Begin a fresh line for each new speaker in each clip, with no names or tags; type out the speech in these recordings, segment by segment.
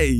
Hey!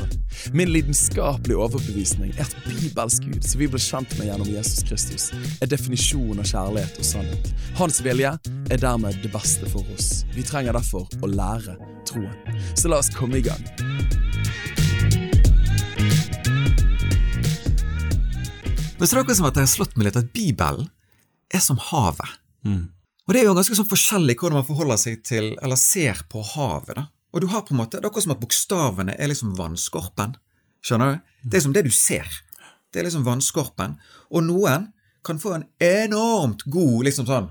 Min lidenskapelige overbevisning er at Bibels Gud, som vi ble kjent med gjennom Jesus Kristus, er definisjonen av kjærlighet og sannhet. Hans vilje er dermed det beste for oss. Vi trenger derfor å lære troen. Så la oss komme i gang.
Men så er det akkurat som at jeg har slått meg litt at Bibelen er som havet. Og det er jo ganske sånn forskjellig hvordan man forholder seg til, eller ser på havet. da. Og du har på en måte, Det er akkurat som at bokstavene er liksom vannskorpen. Skjønner du? Det er som det du ser. Det er liksom vannskorpen. Og noen kan få en enormt god liksom sånn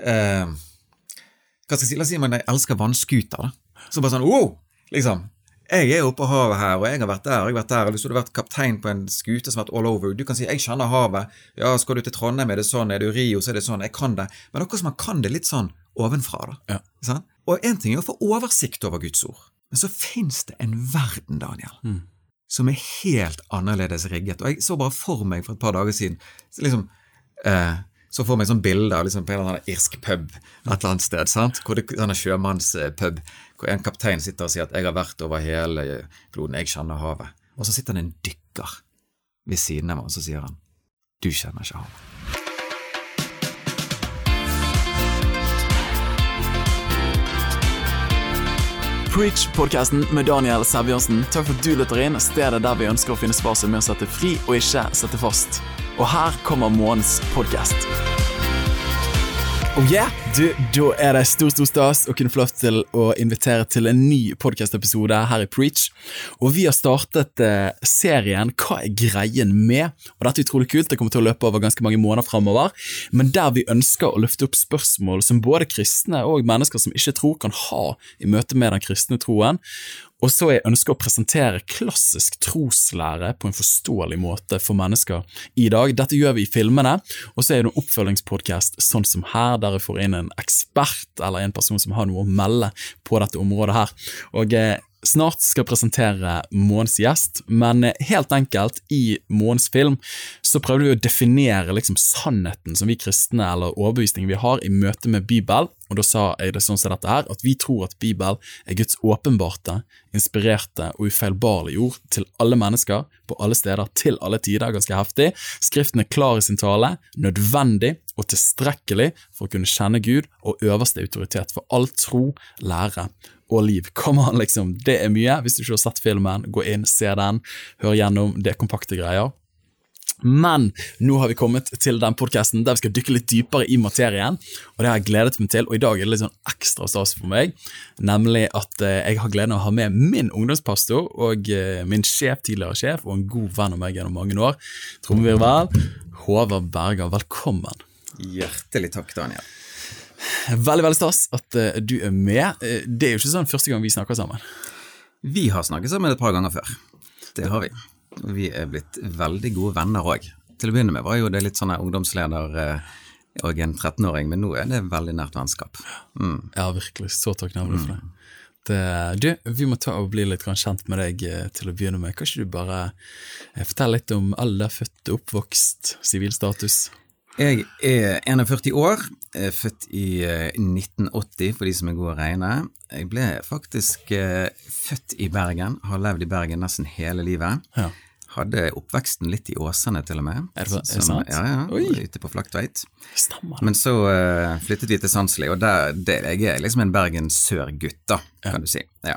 eh, Hva skal jeg si? La oss si man elsker vannskuter. da. Så bare sånn wow! Liksom. Jeg er oppe på havet her, og jeg har vært der og jeg har vært der. og Hvis du hadde vært kaptein på en skute som har vært all over Du kan si 'jeg kjenner havet'. Ja, skal du til Trondheim, er det sånn. Er du Rio, så er det sånn. Jeg kan det. Men akkurat som man kan det litt sånn ovenfra. da.
Ja.
Sant? Og én ting er å få oversikt over Guds ord, men så fins det en verden, Daniel, som er helt annerledes rigget. Og jeg så bare for meg for et par dager siden så liksom, eh, så for meg sånn bilde av liksom på en eller annen irsk pub et eller annet sted. sant? Hvor det sånn sjømannspub, hvor en kaptein sitter og sier at 'jeg har vært over hele kloden, jeg kjenner havet'. Og så sitter det en dykker ved siden av meg, og så sier han 'du kjenner ikke havet'.
Preach-podkasten med Daniel Sæbjørnsen. Takk for at du lytter inn, stedet der vi ønsker å finne svar med å sette fri og ikke sette fast. Og her kommer månedens podkast. Oh yeah! Du, da er det stor stor stas å kunne få lov til å invitere til en ny podkastepisode her i Preach. Og vi har startet eh, serien Hva er greien med? Og Dette er utrolig kult, det kommer til å løpe over ganske mange måneder framover. Men der vi ønsker å løfte opp spørsmål som både kristne og mennesker som ikke tror, kan ha i møte med den kristne troen. Og så jeg ønsker å presentere klassisk troslære på en forståelig måte for mennesker i dag. Dette gjør vi i filmene, og så er det en oppfølgingspodkast sånn som her, der jeg får inn en ekspert eller en person som har noe å melde på dette området her. Og eh, Snart skal presentere månens gjest, men eh, helt enkelt, i månens film så prøvde vi å definere liksom sannheten som vi kristne, eller overbevisningen vi har, i møte med Bibel. Og da sa jeg det sånn som dette her, at vi tror at Bibel er Guds åpenbarte, inspirerte og ufeilbarlige ord til alle mennesker, på alle steder, til alle tider, ganske heftig. Skriften er klar i sin tale, nødvendig og tilstrekkelig for å kunne kjenne Gud og øverste autoritet for all tro, lære og liv. Kom an, liksom. Det er mye. Hvis du ikke har sett filmen, gå inn, se den, hør gjennom. Det er kompakte greier. Men nå har vi kommet til den podkasten der vi skal dykke litt dypere i materien. Og det har jeg gledet meg til, og i dag er det litt sånn ekstra stas for meg. Nemlig at eh, jeg har gleden av å ha med min ungdomspastor og eh, min sjef, tidligere sjef, og en god venn av meg gjennom mange år. Trommevirvel. Håvard Berger, velkommen.
Hjertelig takk, Daniel.
Veldig veldig stas at uh, du er med. Uh, det er jo ikke sånn første gang vi snakker sammen.
Vi har snakket sammen et par ganger før. Det har vi. Vi er blitt veldig gode venner òg. Til å begynne med var jo det litt sånn ungdomsleder uh, og en 13-åring, men nå er det veldig nært vennskap. Mm.
Ja, virkelig. Så takknemlig for det. det. Du, vi må ta og bli litt kjent med deg til å begynne med. Kan ikke du bare fortelle litt om alder, født, oppvokst, sivilstatus?
Jeg er 41 år, er født i 1980 for de som er gode å regne. Jeg ble faktisk født i Bergen, har levd i Bergen nesten hele livet.
Ja.
Hadde oppveksten litt i Åsane, til og med.
Er det, er det sant?
Ja, ja,
Oi.
ute på Flaktveit.
Stemmer.
Men så eh, flyttet vi til Sandsli, og der, det, jeg er liksom en Bergen sør-gutt, da, kan du si. Ja.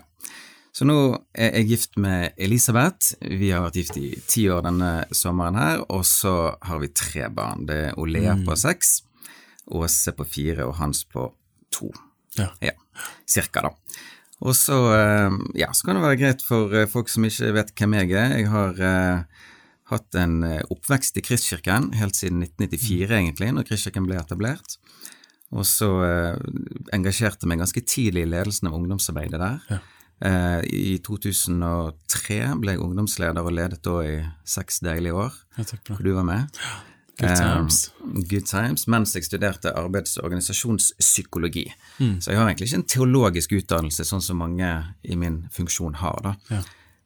Så nå er jeg gift med Elisabeth. Vi har vært gift i ti år denne sommeren her, og så har vi tre barn. Det er Olea på seks, Åse på fire og Hans på to.
Ja.
Ja, cirka da. Og så, eh, ja, så kan det være greit for eh, folk som ikke vet hvem jeg er. Jeg har eh, hatt en eh, oppvekst i Kristkirken helt siden 1994, egentlig, når Kristkirken ble etablert. Og så eh, engasjerte meg ganske tidlig i ledelsen av ungdomsarbeidet der.
Ja.
Eh, I 2003 ble jeg ungdomsleder og ledet da i seks deilige år, hvor du var med.
Good times.
Eh, good times, Mens jeg studerte arbeids- og organisasjonspsykologi.
Mm.
Så jeg har egentlig ikke en teologisk utdannelse, sånn som mange i min funksjon har. da.
Ja.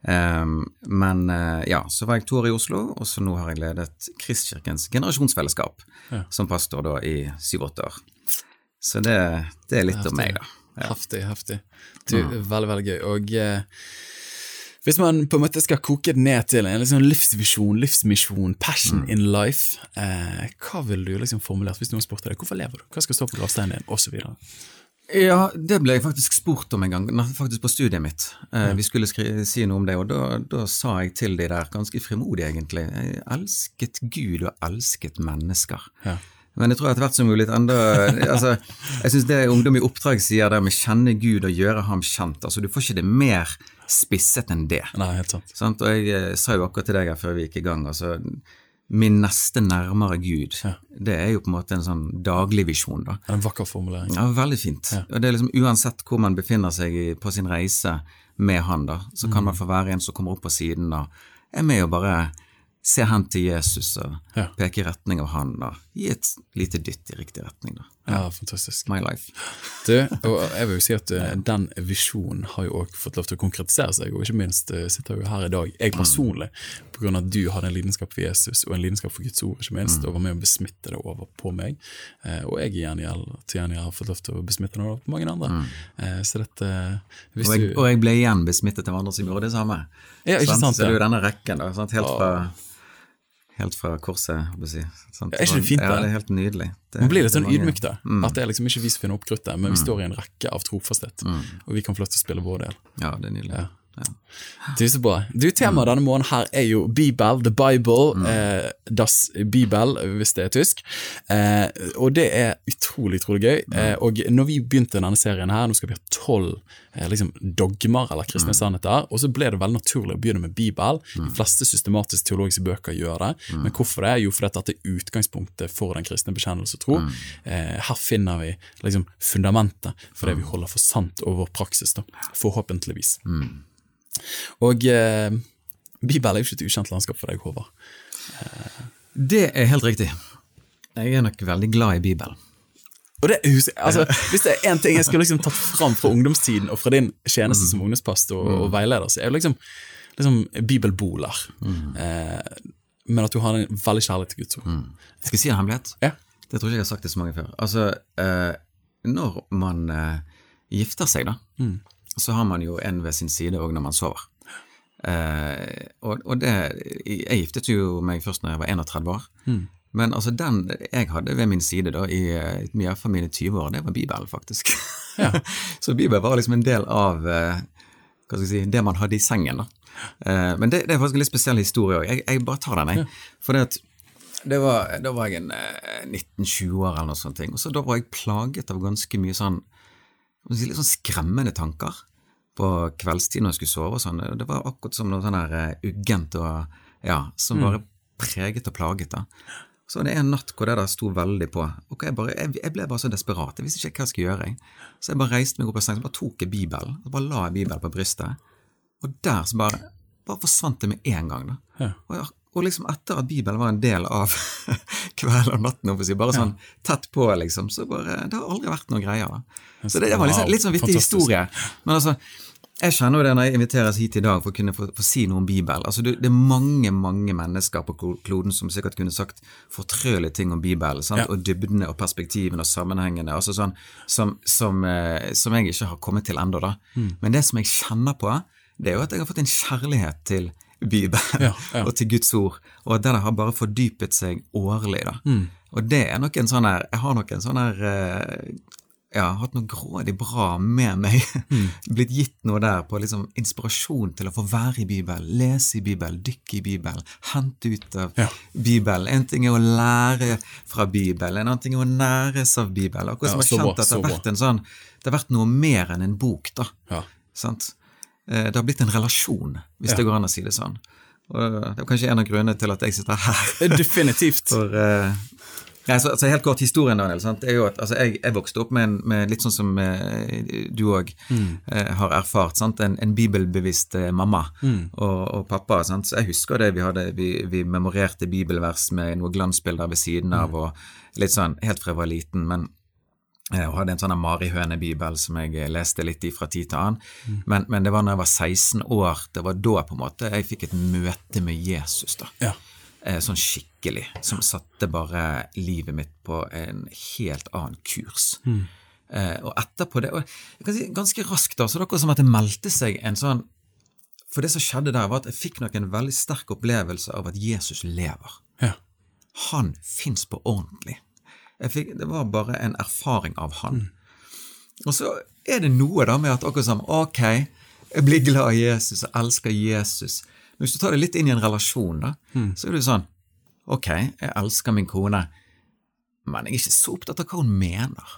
Um, men uh, ja, så var jeg to år i Oslo, og så nå har jeg ledet Kristkirkens generasjonsfellesskap
Ja.
som pastor da i syv-åtte år. Så det, det er litt om meg, da. Ja.
Heftig, heftig. Du, Veldig, veldig gøy. Og eh, hvis man på en måte skal koke det ned til en liksom livsvisjon, livsmisjon, passion
Mm.
in life, eh, hva ville du liksom formulert hvis noen spurte deg? Hvorfor lever du? Hva skal stå på gravsteinen din? Videre.
Ja, det ble jeg faktisk spurt om en gang, faktisk på studiet mitt. Eh, Vi skulle si noe om det, og da, da sa jeg til de der, ganske frimodig egentlig, jeg elsket Gud og elsket mennesker.
Ja.
Men jeg tror etter hvert som mulig enda altså, Jeg syns det Ungdom i oppdrag sier der med 'kjenne Gud og gjøre ham kjent', altså du får ikke det mer spisset enn det.
Nei, helt sant.
Sant? Og jeg eh, sa jo akkurat til deg her før vi gikk i gang, altså min neste nærmere Gud, det er jo på en måte en sånn daglig visjon, da.
En vakker formulering.
Ja, veldig fint. Og det er liksom Uansett hvor man befinner seg på sin reise med han, da, så kan man få være en som kommer opp på siden og er med og bare se hen til Jesus og
Ja.
peke i retning av han og gi et lite dytt i riktig retning. da.
Ja, fantastisk.
My life.
Du, og jeg vil jo si at eh, den visjonen har jo også fått lov til å konkretisere seg, og ikke minst eh, sitter jo her i dag, jeg personlig, på grunn av at du hadde en lidenskap for Jesus, og en lidenskap for Guds ord, ikke minst, og var med å besmitte det over på meg, eh, og jeg igjen gjengjeld har fått lov til å besmitte det over på mange andre. Mm. Så dette
Og jeg, og jeg ble igjen besmittet av andre som gjorde det samme.
Ja, ikke sant,
Så det er jo denne rekken, da, sant? helt fra Helt fra korset, si. Sant?
Er ikke det fint,
Ja, det er helt nydelig. Det,
Man blir litt sånn ydmyk, da. At det er liksom ikke vi som finner opp kruttet, men vi står i en rekke av trofasthet, og vi kan få lov til å spille vår del.
Ja, det er nydelig.
Ja.
Ja.
Du, så bra. Du, Temaet denne måneden her er jo Bibel, The Bible, eh, Das Bibel, hvis det er tysk. Eh, og det er utrolig, utrolig gøy. Eh, og når vi begynte denne serien her, nå skal vi ha tolv eh, liksom dogmer eller kristne sannheter, og så ble det veldig naturlig å begynne med Bibel. De fleste systematiske teologiske bøker gjør det. Men hvorfor det? Jo, fordi dette er utgangspunktet for den kristne bekjennelse og tro. Eh, her finner vi liksom fundamentet for det vi holder for sant og vår praksis, da. Forhåpentligvis. Og eh, Bibel er jo ikke et ukjent landskap for deg, Håvard.
Det er helt riktig. Jeg er nok veldig glad i Bibelen.
Og det, altså, Hvis det er én ting jeg skulle liksom tatt fram fra ungdomstiden og fra din tjeneste som ungdomspastor og, og veileder, så er det liksom, liksom bibelboler. Eh, men at du har en veldig kjærlighet til Guds ord.
Skal jeg si en hemmelighet?
Ja.
Det tror ikke jeg har sagt til så mange før. Altså, eh, når man eh, gifter seg, da, så har man jo en ved sin side òg når man sover. Eh, og, og det Jeg giftet jo meg først når jeg var 31 år. Men altså den jeg hadde ved min side da i, eh, i hvert mine 20 år, det var Bibelen, faktisk. så Bibelen var liksom en del av eh, hva skal jeg si, det man hadde i sengen. da. Eh, men det, det er faktisk en litt spesiell historie òg. Jeg, jeg bare tar den, jeg. For det at det var, da var jeg en eh, 19-20 år eller noe sånt, og så da var jeg plaget av ganske mye sånn hva skal jeg si, litt sånn skremmende tanker på kveldstid når jeg skulle sove og sånn. Det var akkurat som noe sånn der eh, uggent og ja, som bare preget og plaget. da. Så det er en natt hvor det der sto veldig på. Og jeg, bare, jeg, jeg ble bare så desperat. Jeg visste ikke hva jeg skulle gjøre. Jeg. Så jeg bare reiste meg opp av sengen, så bare tok jeg Bibelen, og bare la jeg Bibelen på brystet. Og der så bare, bare forsvant det med en gang. da.
Ja.
Og, jeg, og liksom etter at Bibelen var en del av kvelden og natten, bare sånn tett på, liksom, så bare Det har aldri vært noen greier. da. Så det, det var liksom, litt sånn vittig historie. Men altså, jeg kjenner jo det når jeg inviteres hit i dag for å kunne få, få si noe om Bibel. Altså, det, det er mange mange mennesker på kloden som sikkert kunne sagt fortrølige ting om Bibelen.
Ja.
og dybdene og perspektivene og sammenhengene, altså sånn, som, som, eh, som jeg ikke har kommet til ennå.
Mm.
Men det som jeg kjenner på, det er jo at jeg har fått en kjærlighet til Bibelen
Ja, ja.
og til Guds ord, og at den har bare fordypet seg årlig. da.
Mm.
Og det er nok en sånn her Jeg har nok en sånn her eh, ja, hatt noe grådig bra med meg.
Mm.
Blitt gitt noe der på liksom inspirasjon til å få være i Bibelen, lese i Bibelen, dykke i Bibelen, hente ut av
Ja.
Bibelen. En ting er å lære fra Bibelen, en annen ting er å næres av Bibelen. Akkurat som
Ja,
jeg har kjent at det har vært en sånn Det har vært noe mer enn en bok, da.
Ja.
Sant? Eh, Det har blitt en relasjon, hvis
Ja.
det går an å si det sånn. Og det er kanskje en av grunnene til at jeg sitter her.
Definitivt.
For, uh, Nei, så, altså Helt kort historien, Daniel. Sant? at altså, jeg, jeg vokste opp med, en, med litt sånn som uh, du òg eh, har erfart. Sant? En, en bibelbevisst eh, mamma og, og pappa. Sant? Så jeg husker det. Vi, hadde, vi, vi memorerte bibelvers med noen glansbilder ved siden av, og litt sånn helt fra jeg var liten. men eh, og hadde en sånn Marihøne-bibel som jeg eh, leste litt i fra tid til annen. Men, men det var når jeg var 16 år, det var da på en måte jeg fikk et møte med Jesus. da
Ja.
eh, sånn skikkelig, som satte bare livet mitt på en helt annen kurs. Mm. og etterpå det, og jeg kan si ganske raskt da, så det er som at det meldte seg en sånn For det som skjedde der, var at jeg fikk nok en veldig sterk opplevelse av at Jesus lever.
Ja.
Han fins på ordentlig. Fikk, det var bare en erfaring av han. Og så er det noe da med at akkurat som Ok, jeg blir glad i Jesus, jeg elsker Jesus. Men hvis du tar det litt inn i en relasjon, da, så er det sånn Ok, jeg elsker min kone, men jeg er ikke så opptatt av hva hun mener.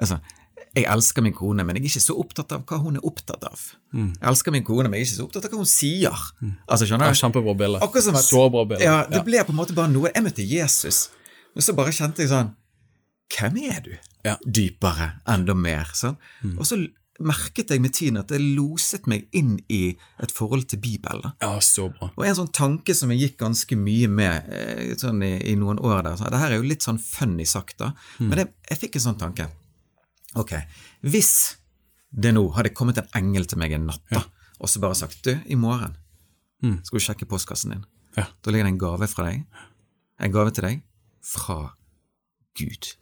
Altså, jeg elsker min kone, men jeg er ikke så opptatt av hva hun er opptatt av. Jeg elsker min kone, men jeg er ikke så opptatt av hva hun sier. Altså, skjønner
Ja,
du?
Kjempebra bilde. Så bra bilde.
Ja, det ble på en måte bare noe Jeg møtte Jesus, men så bare kjente jeg sånn Hvem er du?
Ja.
Dypere, enda mer. Sånn? Og så merket jeg med tiden at det loset meg inn i et forhold til Bibelen.
ja, så bra.
Og en sånn tanke som jeg gikk ganske mye med eh, sånn i, i noen år der sånn, Det her er jo litt sånn funny sagt, da, men det, jeg fikk en sånn tanke. Ok, hvis det nå hadde kommet en engel til meg en natt, da, og så bare sagt Du, i morgen skal du sjekke postkassen din.
Ja.
Da ligger det en gave fra deg. En gave til deg fra Gud.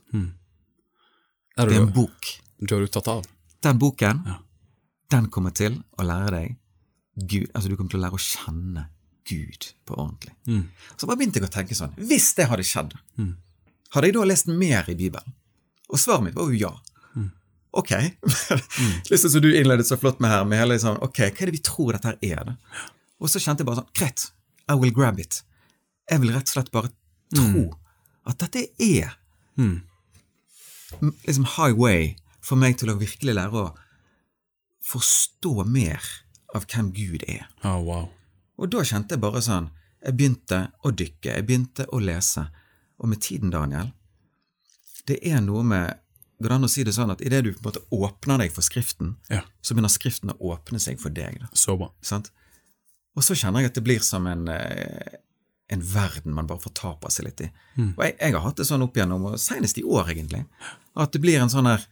Er
Det er en
du,
bok.
du har du tatt av?
Den boken,
Ja.
den kommer til å lære deg Gud, altså Du kommer til å lære å kjenne Gud på ordentlig. Så bare begynte jeg å tenke sånn Hvis det hadde skjedd, hadde jeg da lest mer i Bibelen? Og svaret mitt var jo ja. Ok. liksom sånn som du innledet så flott med her, med hele sånn Ok, hva er det vi tror dette her er? da? Og så kjente jeg bare sånn Greit, I will grab it. Jeg vil rett og slett bare tro at dette er liksom highway for meg til å virkelig lære å forstå mer av hvem Gud er.
Å, wow.
Og da kjente jeg bare sånn Jeg begynte å dykke, jeg begynte å lese. Og med tiden, Daniel, det er noe med Går det an å si det sånn at idet du på en måte åpner deg for Skriften,
Ja,
så begynner Skriften å åpne seg for deg. Da,
så bra.
sant? Og så kjenner jeg at det blir som en, eh, en verden man bare fortaper seg litt i. Og jeg, jeg har hatt det sånn opp igjennom, og senest i år, egentlig, at det blir en sånn her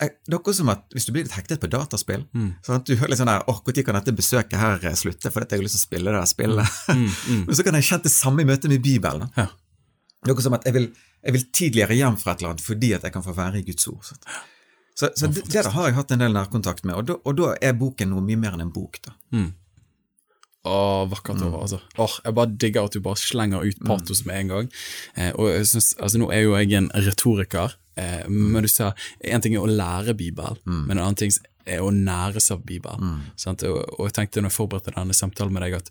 det er akkurat som at Hvis du blir litt hektet på dataspill sånn at Du hører litt sånn der, åh, Når kan dette besøket her eh, slutte? For dette jeg har lyst til å spille det der spillet. Men så kan jeg kjenne det samme i møte med Bibelen.
Ja.
Det er akkurat som at jeg vil, jeg vil tidligere hjem fra et eller annet fordi at jeg kan få være i Guds ord. Sånn. Så, så det, det har jeg hatt en del nærkontakt med, og da, og da er boken noe mye mer enn en bok. da.
Å, vakkert ord, altså. Åh, jeg bare digger at du bare slenger ut patos med en gang. Eh, og jeg synes, altså Nå er jo jeg en retoriker, eh, men du sa en ting er å lære Bibelen, men en annen ting er å næres av Bibelen. Sant? Og, og jeg tenkte når jeg forberedte denne samtalen med deg, at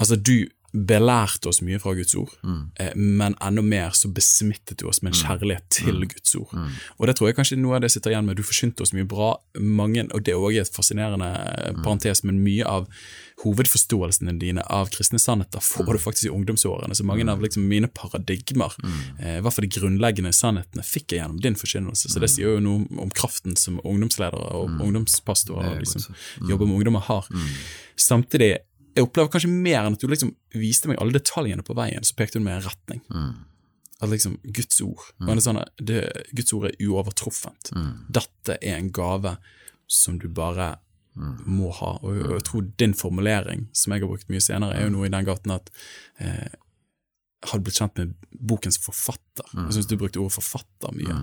altså du belærte oss mye fra Guds ord, eh, men enda mer så besmittet du oss med en kjærlighet til Guds ord. Og det tror jeg kanskje noe av det sitter igjen med. Du forsynte oss mye bra, mange, og det er også et fascinerende mm. parentes, men mye av hovedforståelsene dine av kristne sannheter får du faktisk i ungdomsårene. Så mange av liksom mine paradigmer, eh, i hvert fall de grunnleggende sannhetene, fikk jeg gjennom din forkynnelse. Så det sier jo noe om kraften som ungdomsledere og ungdomspastorer og de som jobber med ungdommer, har. Samtidig jeg opplever kanskje mer enn at du liksom viste meg alle detaljene på veien, så pekte du meg i en retning. At liksom Guds ord mm. det sånn det, Guds ord er uovertruffent. Dette er en gave som du bare må ha. Og, og jeg tror din formulering, som jeg har brukt mye senere, er jo noe i den gaten at eh, hadde blitt kjent med bokens forfatter. Jeg syns du brukte ordet forfatter mye.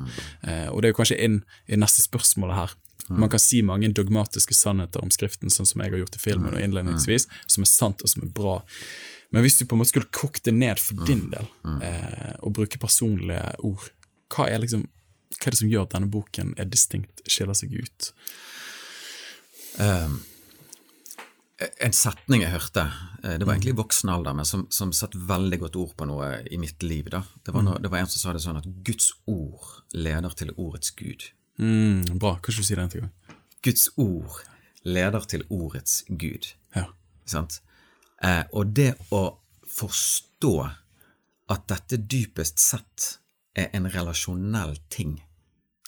Eh, og det er jo kanskje inn i neste spørsmål her. Man kan si mange dogmatiske sannheter om Skriften, sånn som jeg har gjort i filmen og innledningsvis, som er sant og som er bra. Men hvis du på en måte skulle kokt det ned for din del, eh, og bruke personlige ord, hva er, liksom, hva er det som gjør at denne boken er distinkt, skiller seg ut?
Um, en setning jeg hørte, eh, det var egentlig i voksen alder, men som, som satte veldig godt ord på noe i mitt liv. da. Det var, noe, det var en som sa det sånn at Guds ord leder til ordets Gud.
Mm, bra, kan ikke du si det en gang?
Guds ord leder til ordets Gud.
Ja.
Sant? Eh, og det å forstå at dette dypest sett er en relasjonell ting.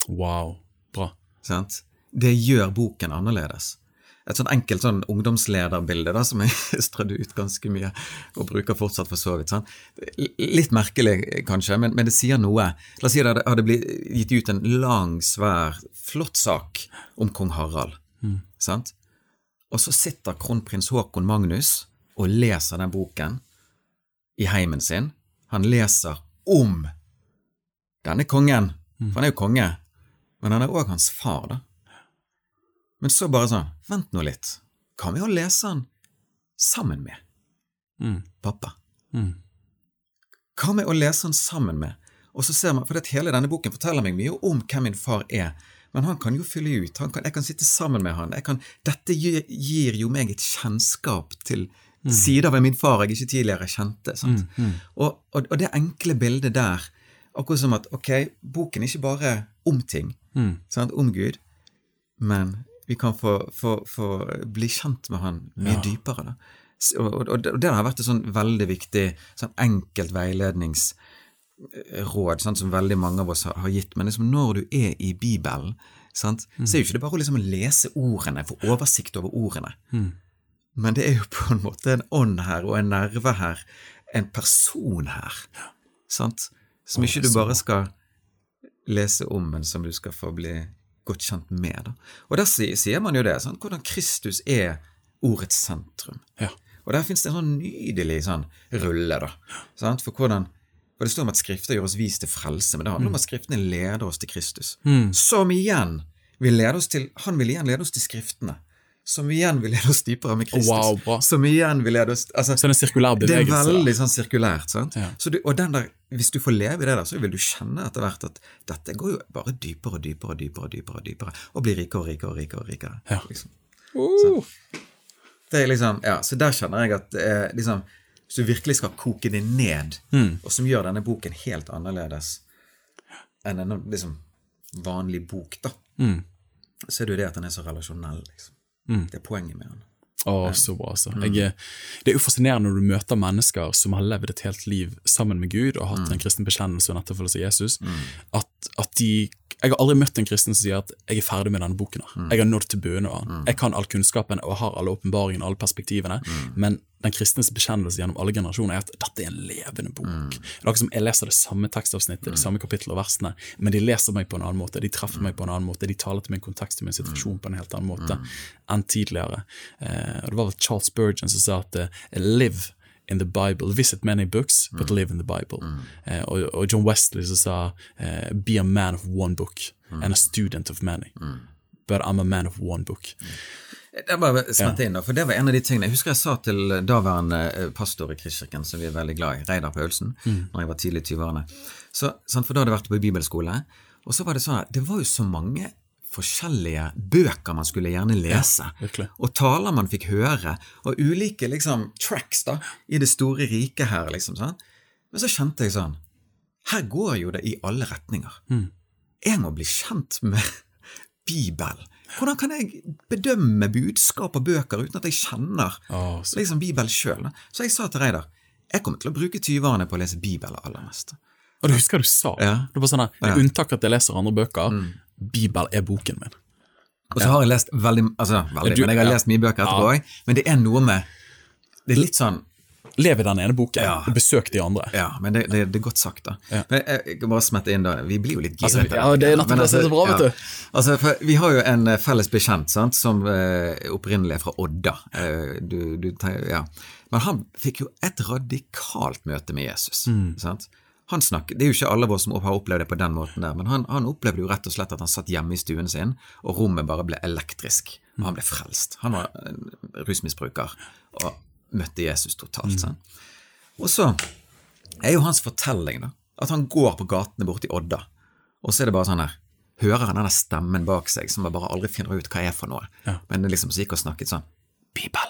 Wow. Bra.
Sant? Det gjør boken annerledes. Et sånn enkelt sånn ungdomslederbilde da, som jeg strødde ut ganske mye, og bruker fortsatt for så vidt. Sånn. Litt merkelig kanskje, men, men, det sier noe. La oss si det hadde blitt gitt ut en lang, svær, flott sak om kong Harald. Mm. Sant? Og så sitter kronprins Haakon Magnus og leser den boken i heimen sin. Han leser om denne kongen, for han er jo konge, men han er òg hans far, da. Men så bare sånn, vent nå litt, Kan vi jo lese den sammen med mm. pappa? Mm. Hva med å lese den sammen med Og så ser man, for hele denne boken forteller meg mye om hvem min far er, men han kan jo fylle ut, kan, jeg kan sitte sammen med han, kan, dette gir, gir, jo meg et kjennskap til mm. sider ved min far jeg ikke tidligere kjente. Mm, mm. Og, og, og, det enkle bildet der, akkurat som at ok, boken er ikke bare om ting, mm. om Gud, men vi kan få, få, få bli kjent med han mye ja. dypere. Da. Og, og, og, det har vært et sånn veldig viktig, sånn enkelt veiledningsråd sånn som veldig mange av oss har, har gitt. Men liksom når du er i Bibelen, sant, mm. så er jo ikke det bare liksom å lese ordene, få oversikt over ordene. Mm. Men det er jo på en måte en ånd her, og en nerve her, en person her, sant, som ikke du bare skal lese om, men som du skal få bli godt kjent med. Da. Og der sier man jo det, sånn, hvordan Kristus er ordets sentrum. Ja. Og der fins det en sånn nydelig sånn rulle, da. Sant? For hvordan og Det står om at Skrifter gjør oss vis til frelse, men det handler mm. om at Skriftene leder oss til Kristus. Mm. Som igjen vil lede oss til Han vil igjen lede oss til Skriftene som igjen vil lede oss dypere med Kristus.
Wow, bra.
Som igjen vil lede oss altså,
Så det er en sirkulær bevegelse?
Det er veldig sånn sirkulært. sant? Ja. Så du, og den der, Hvis du får leve i det, der, så vil du kjenne etter hvert at dette går jo bare dypere og dypere og dypere, og dypere, dypere, og blir rikere og rikere og rikere. og rikere. Ja. Liksom. Uh. det er liksom, ja, Så der kjenner jeg at eh, liksom, hvis du virkelig skal koke det ned, mm. og som gjør denne boken helt annerledes enn en liksom, vanlig bok, da, mm. så er det jo det at den er så relasjonell. liksom. Mm. Det er poenget med han.
Å, så bra, altså. Mm. Jeg, det er jo fascinerende når du møter mennesker som har levd et helt liv sammen med Gud og hatt mm. en kristen bekjennelse og en etterfølgelse av Jesus, mm. at, at, de Jeg har aldri møtt en kristen som sier at 'jeg er ferdig med denne boken'. Mm. Jeg har nådd til bunnen av den. Mm. Jeg kan all kunnskapen og har alle åpenbaringene alle perspektivene, mm. men den kristnes bekjennelse gjennom alle generasjoner er at dette er en levende bok. Mm. Det er som Jeg leser det samme tekstavsnittet, mm. de samme kapittel og versene, men de leser meg på en annen måte, de treffer meg på en annen måte, de taler til min kontekst og min situasjon på en helt annen måte mm. enn tidligere. Eh, Det var vel Charles Spurgeon som sa at uh, live in the Bible. Visit many books, but live in the Bible. Mm. Eh, og, og, John Wesley som sa eh, be a man of one book mm. and a student of many. Mm. But I'm a man of one book.
Det er bare smette inn, for det var en av de tingene Jeg husker jeg sa til daværende eh, pastor i Kristkirken, som vi er veldig glad i, Reidar Paulsen, mm. når jeg var tidlig i 20-årene. For da hadde jeg vært på bibelskole, og så var det sånn at det var jo så mange forskjellige bøker man skulle gjerne lese, ja, og taler man fikk høre, og ulike liksom tracks da, i det store riket her, liksom. sånn. Men så kjente jeg sånn Her går jo det i alle retninger. Mm. Jeg må bli kjent med Bibelen. Hvordan kan jeg bedømme budskap og bøker uten at jeg kjenner oh, liksom Bibelen sjøl? Så jeg sa til Reidar jeg kommer til å bruke 20-årene på å lese Bibelen aller mest.
Og du husker hva du sa? Ja. Det var sånn at, Med unntak at jeg leser andre bøker, mm. Bibel er boken min.
Og så har jeg lest veldig, altså, veldig du, men jeg har lest mye bøker etterpå òg. Men det er noe med Det er litt sånn
Lev i den ene boken, ja. og besøk de andre.
Ja, men det, det, det er godt sagt, da. Ja. Men jeg, kan bare smette inn da, Vi blir jo litt giret.
Altså, ja, det er nettopp er så bra, vet du.
Altså, for Vi har jo en eh, felles bekjent sant, som uh, opprinnelig er fra Odda. Uh, du, du, ja. Men han fikk jo et radikalt møte med Jesus. Mm. sant? Han snakket, Det er jo ikke alle av oss som har opplevd det på den måten, der, men han, han, opplevde jo rett og slett at han satt hjemme i stuen sin, og rommet bare ble elektrisk. Og han ble frelst. Han var rusmisbruker. og møtte Jesus totalt. Sånn. Og så er jo hans fortelling da, at han går på gatene borte i Odda, og så er det bare sånn her Hører han denne stemmen bak seg som bare aldri finner ut hva er for noe. Ja. Men det liksom så gikk og snakket sånn Bibel!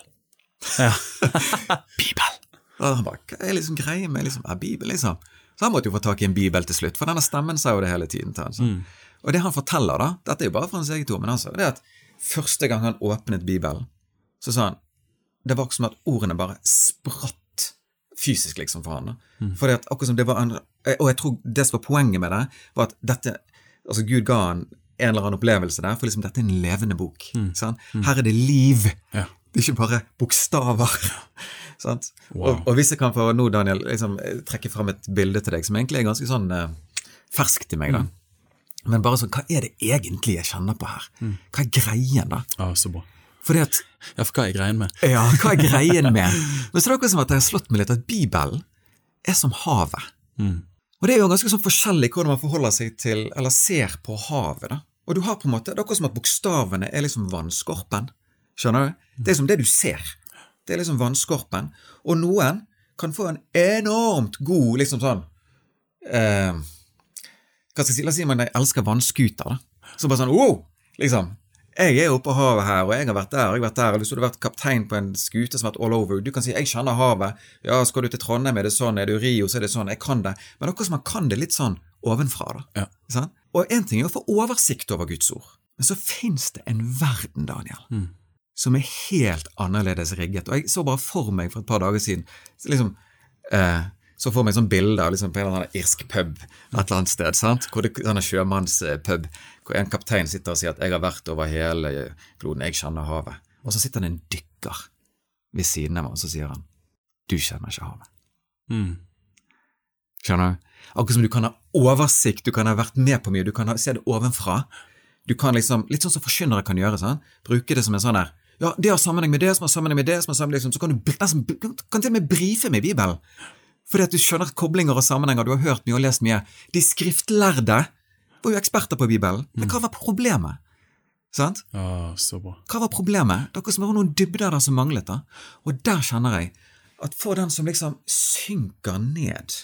Ja. bibel! Og han bare, Hva er liksom greia med liksom, er Bibel, liksom? Så han måtte jo få tak i en bibel til slutt, for denne stemmen sa jo det hele tiden til han. Mm. Og det han forteller, da, dette er jo bare fra hans eget ord, men altså, det er at første gang han åpnet Bibelen, så sa han det var som at ordene bare spratt fysisk, liksom, for han. da. Fordi at akkurat som det var en, Og jeg tror det som var poenget med det, var at dette Altså, Gud ga han en eller annen opplevelse der, for liksom dette er en levende bok. sant? Her er det liv.
Ja.
Det er ikke bare bokstaver. sant?
Wow.
Og, og hvis jeg kan få nå, Daniel, liksom, eh, trekke fram et bilde til deg som egentlig er ganske sånn eh, ferskt i meg, da. Men bare sånn, hva er det egentlig jeg kjenner på her? Hva er greien, da?
Ja, så bra.
Fordi at
Ja, for hva er greien med?
ja, hva er greien med Men så er det akkurat som at jeg har slått meg litt at Bibelen er som havet. Og det er jo ganske sånn forskjellig hvordan man forholder seg til, eller ser på havet. da. Og du har på en måte, Det er akkurat som at bokstavene er liksom vannskorpen. Skjønner du? Det er som det du ser. Det er liksom vannskorpen. Og noen kan få en enormt god liksom sånn eh, Hva skal jeg si? La oss si man elsker vannskuter. da. Så bare sånn wow! Liksom. Jeg er oppe på havet her, og jeg har vært der og jeg har vært der. og Hvis du hadde vært kaptein på en skute som har vært all over. Du kan si 'jeg kjenner havet'. Ja, skal du til Trondheim, er det sånn. Er du Rio, så er det sånn. Jeg kan det. Men akkurat som man kan det litt sånn ovenfra, da.
Ja.
Og én ting er å få oversikt over Guds ord, men så fins det en verden, Daniel, som er helt annerledes rigget. Og jeg så bare for meg for et par dager siden så liksom eh, så får meg sånn bilde av liksom på en eller annen irsk pub et eller annet sted. sant? Hvor det sånn sjømannspub, hvor en kaptein sitter og sier at 'jeg har vært over hele kloden, jeg kjenner havet'. Og så sitter det en dykker ved siden av meg, og så sier han 'du kjenner ikke havet'.
Mm.
Skjønner du? Akkurat som du kan ha oversikt, du kan ha vært med på mye, du kan ha, se det ovenfra. Du kan liksom, Litt sånn som forkynnere kan gjøre. sånn, Bruke det som en sånn der Ja, det har sammenheng med det, som har sammenheng med det, som har sammenheng liksom, Så kan du nesten, br- kan til og med brife med Bibelen. Fordi at du skjønner koblinger og sammenhenger, du har hørt mye og lest mye. De skriftlærde var jo eksperter på Bibelen. Men hva var problemet? Sant?
Ja, så bra.
Hva var problemet? Det er som har noen dybder der som manglet. da. Og der kjenner jeg at for den som liksom synker ned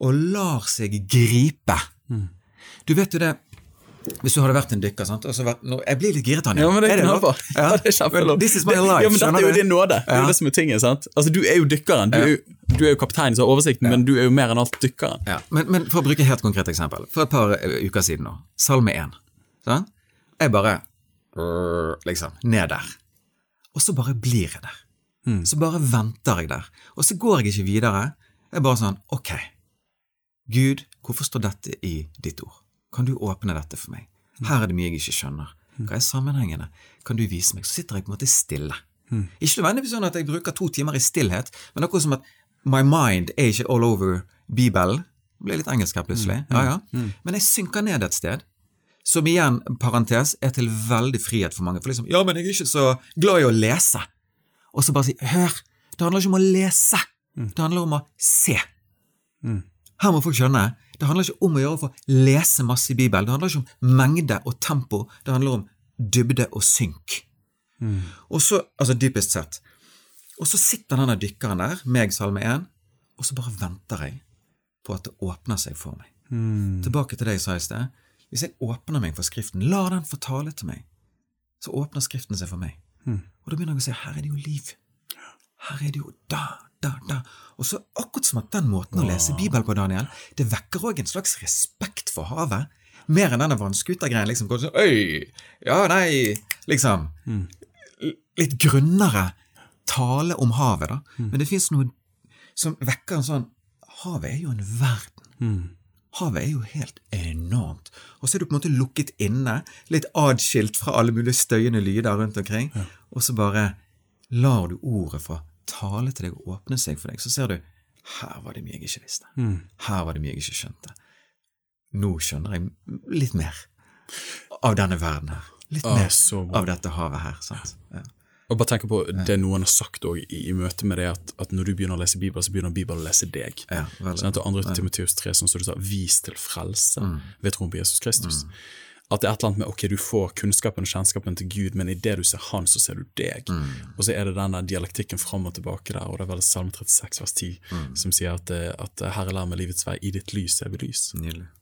og lar seg gripe Du vet jo det Hvis du hadde vært en dykker sant? vært, nå, Jeg blir litt giret, Anja.
Ja, men det er
lov?
Ja. Ja, det er kjempelov.
This is my life.
Ja, men dette er jo din nåde. Det er
Ja.
jo det som er tingen, sant? Altså, du er jo dykkeren. Du er jo, du er jo kapteinen som har oversikten, men du er jo mer enn alt dykkeren.
Ja, men, men for å bruke et helt konkret eksempel. For et par eh, uker siden nå. Salme 1. Sånn? Jeg bare Liksom. Ned der. Og så bare blir jeg der. Så bare venter jeg der. Og så går jeg ikke videre. Jeg er bare sånn Ok. Gud, hvorfor står dette i ditt ord? Kan du åpne dette for meg? Her er det mye jeg ikke skjønner. Hva er sammenhengene? Kan du vise meg? Så sitter jeg på en måte stille. Ikke nødvendigvis sånn at jeg bruker to timer i stillhet, men akkurat som at my mind er ikke all over Bibelen. Ble litt engelsk her plutselig. Ja, ja. Men jeg synker ned et sted. Som igjen, parentes, er til veldig frihet for mange. For liksom, ja, men jeg er ikke så glad i å lese. Og så bare si, hør, det handler ikke om å lese. Det handler om å se. Her må folk skjønne. Det handler ikke om å gjøre for å lese masse i Bibelen. Det handler ikke om mengde og tempo. Det handler om dybde og synk. Og så, altså dypest sett. Og så sitter denne dykkeren der, meg salme 1, og så bare venter jeg på at det åpner seg for meg. Tilbake til det jeg sa i sted. Hvis jeg åpner meg for Skriften, la den få tale til meg, så åpner Skriften seg for meg. Og da begynner jeg å se her er det jo liv. Her er det jo da, da, da. Og så akkurat som at den måten å lese Bibelen på, Daniel, det vekker òg en slags respekt for havet. Mer enn denne vannskutergreien. Liksom, sånn, Øy! Ja, nei Liksom. L- Litt grunnere tale om havet, da. Men det fins noe som vekker en sånn Havet er jo en verden. Havet er jo helt enormt. Og så er du på en måte lukket inne, litt adskilt fra alle mulige støyende lyder rundt omkring, og så bare lar du ordet få tale til deg og åpne seg for deg. Så ser du her var det mye jeg ikke visste. Her var det mye jeg ikke skjønte. Nå skjønner jeg litt mer av denne verden her. Litt
Ah,
mer av dette havet her. sant? Ja.
Og bare tenk på det noen har sagt også i, i møte med det, at, at når du begynner å lese Bibelen, så begynner Bibelen å lese deg.
Ja, veldig.
sånn at det andre Timoteus 3, som du sa, vis til frelse
Mm.
ved troen på Jesus Kristus. At det er et eller annet med ok, du får kunnskapen og kjennskapen til Gud, men i det du ser Han, så ser du deg.
Mm.
Og så er det den der dialektikken fram og tilbake der, og det er vel Salme 36 vers 10
Mm.
som sier at, eh, at Herre lær meg livets vei, i ditt lys er vi lys.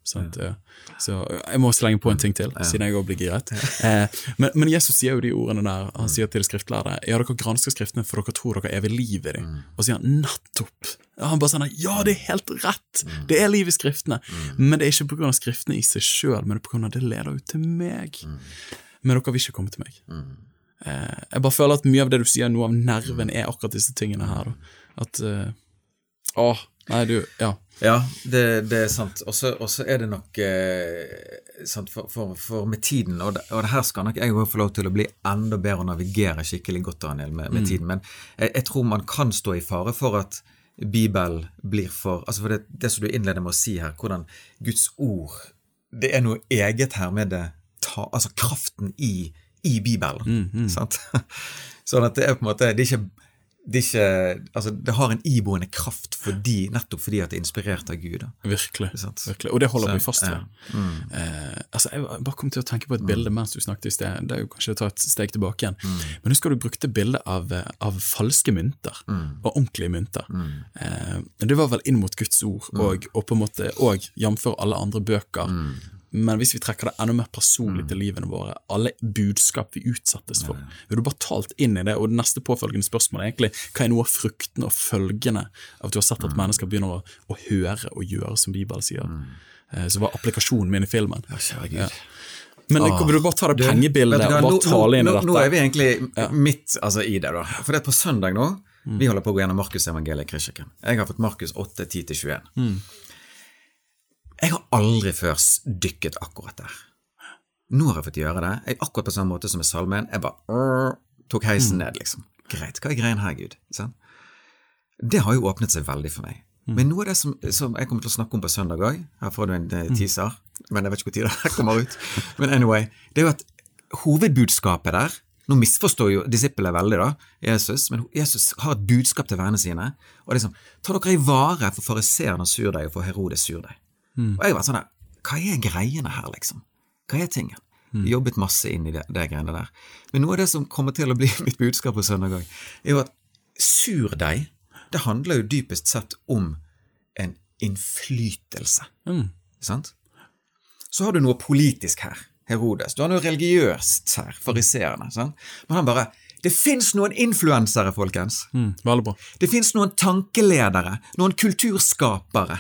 Sant? Ja. Så jeg må slenge på en ting til, siden jeg òg blir giret. Eh, men, men Jesus sier jo de ordene der. Han sier til de skriftlærde Ja, dere gransker Skriftene, for dere tror dere er ved livet i dem. Og så sier han nettopp. Ja, Han bare sånn Ja, det er helt rett! Det er liv i Skriftene. Men det er ikke pga. Skriftene i seg sjøl, men det er pga. det leder ut til meg. Men dere vil ikke komme til meg. Eh, jeg bare føler at mye av det du sier, noe av nerven, er akkurat disse tingene her. At Å, nei, du, ja.
Ja, det, det er sant. Og så er det nok eh, sant, for, for, for med tiden, og det, og det her skal nok jeg få lov til å bli enda bedre å navigere skikkelig godt, Daniel, med, med tiden, men jeg, jeg tror man kan stå i fare for at Bibelen blir for altså for det, det som du innleder med å si her, hvordan Guds ord Det er noe eget her med det ta, altså kraften i, i Bibelen. sant? Sånn at det er på en måte det er ikke det, ikke, altså det har en iboende kraft fordi, nettopp fordi at det er inspirert av Gud. Da.
Virkelig. virkelig. Og det holder
Så,
vi fast ved.
ja. Mm.
Eh, altså, jeg bare kom til å tenke på et bilde mens du snakket i sted. Det er jo kanskje å ta et steg tilbake igjen.
Mm.
Men husker du brukte bilde av, eh, av falske mynter,
Mm.
og ordentlige mynter. Eh, det var vel inn mot Guds ord,
Mm.
og, og på en måte og jf. alle andre bøker. Men hvis vi trekker det enda mer
Mm.
personlig til livene våre, alle budskap vi utsettes for, vil du bare talt inn i det, og det neste påfølgende spørsmål er egentlig hva er noe av fruktene og følgene av at du har sett
Mm.
at mennesker begynner å, å høre og gjøre som Bibelen sier. Eh, Så var applikasjonen min i filmen.
Ja, Men.
Men kan du bare ta det pengebildet og bare tale inn i dette?
Nå er vi egentlig midt altså, i det, da. For det er på søndag nå Vi holder på å gå gjennom Markusevangeliet i Kristiakken. Jeg har fått Markus 8, 10-21. Jeg har aldri før dykket akkurat der. Nå har jeg fått gjøre det. Jeg, akkurat på samme måte som med salmen. Jeg bare øh, tok heisen ned, liksom. Greit, hva er greien her, Gud? Sånn? Det har jo åpnet seg veldig for meg. Men noe av det som, som jeg kommer til å snakke om på søndag òg, her får du en teaser, teaser, men jeg vet ikke tid det kommer ut. Men anyway, det er jo at hovedbudskapet der Nå misforstår jo disiplene veldig da, Jesus, men Jesus har et budskap til vennene sine. og det er sånn Ta dere i vare for fariseerne surdeig og for Herodes surdeig. Og jeg var sånn der, Hva er greiene her, liksom? Hva er tingen? Jobbet masse inn i det, det greiene der. Men noe av det som kommer til å bli mitt budskap på søndag òg, er jo at surdeig, det handler jo dypest sett om en innflytelse.
Mm.
Sant? Så har du noe politisk her, Herodes. Du har noe religiøst her, fariseerne. Men han bare Det fins noen influensere, folkens.
Mm, veldig bra.
Det fins noen tankeledere, noen kulturskapere.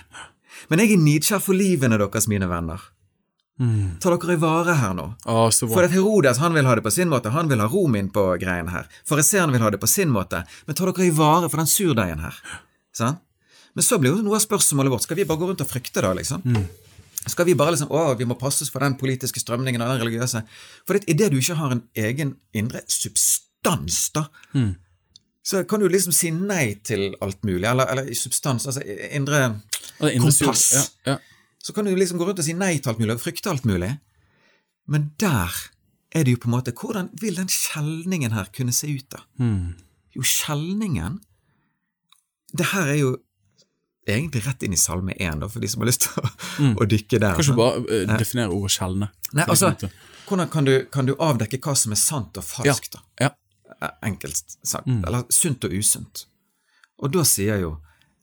Men jeg er nidkjær for livene deres, mine venner. Ta dere i vare her nå.
Ah.
For at Herodes han vil ha det på sin måte, han vil ha rom inn på greien her. Fariseeren vil ha det på sin måte, men ta dere i vare for den surdeigen her. Sånn? Men så blir jo noe av spørsmålet vårt, skal vi bare gå rundt og frykte da, liksom? Skal vi bare liksom, å, vi må passe oss for den politiske strømningen og den religiøse? For det, i det du ikke har en egen indre substans, da, så kan du liksom si nei til alt mulig, eller, eller i substans, altså indre
indre
kompass.
Ja, ja.
Så kan du liksom gå rundt og si nei til alt mulig og frykte alt mulig. Men der er det jo på en måte Hvordan vil den skjelningen her kunne se ut, da? Jo, skjelningen Det her er jo egentlig rett inn i Salme 1, da, for de som har lyst til å, å dykke der.
Kanskje bare uh, definere ordet skjelne.
Nei, altså, hvordan kan du, kan du avdekke hva som er sant og falskt, da?
ja.
Eh, Enkelt sagt. Eller sunt og usunt. Og da sier jo,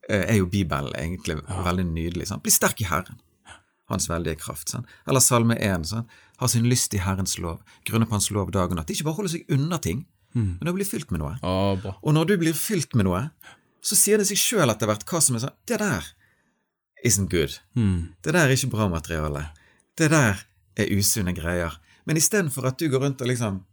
eh, er jo Bibelen egentlig veldig nydelig. Sant? Bli sterk i Herren. Hans veldige kraft. Sant? Eller Salme 1. Sant? Ha sin lyst i Herrens lov. Grunne på Hans lov dag og natt. Ikke bare holde seg unna ting, men å bli fylt med noe.
Ah.
Og når du blir fylt med noe, så sier det seg sjøl etter hvert hva som er sånn Det der isn't good. Det der er ikke bra materiale. Det der er usunne greier. Men istedenfor at du går rundt og liksom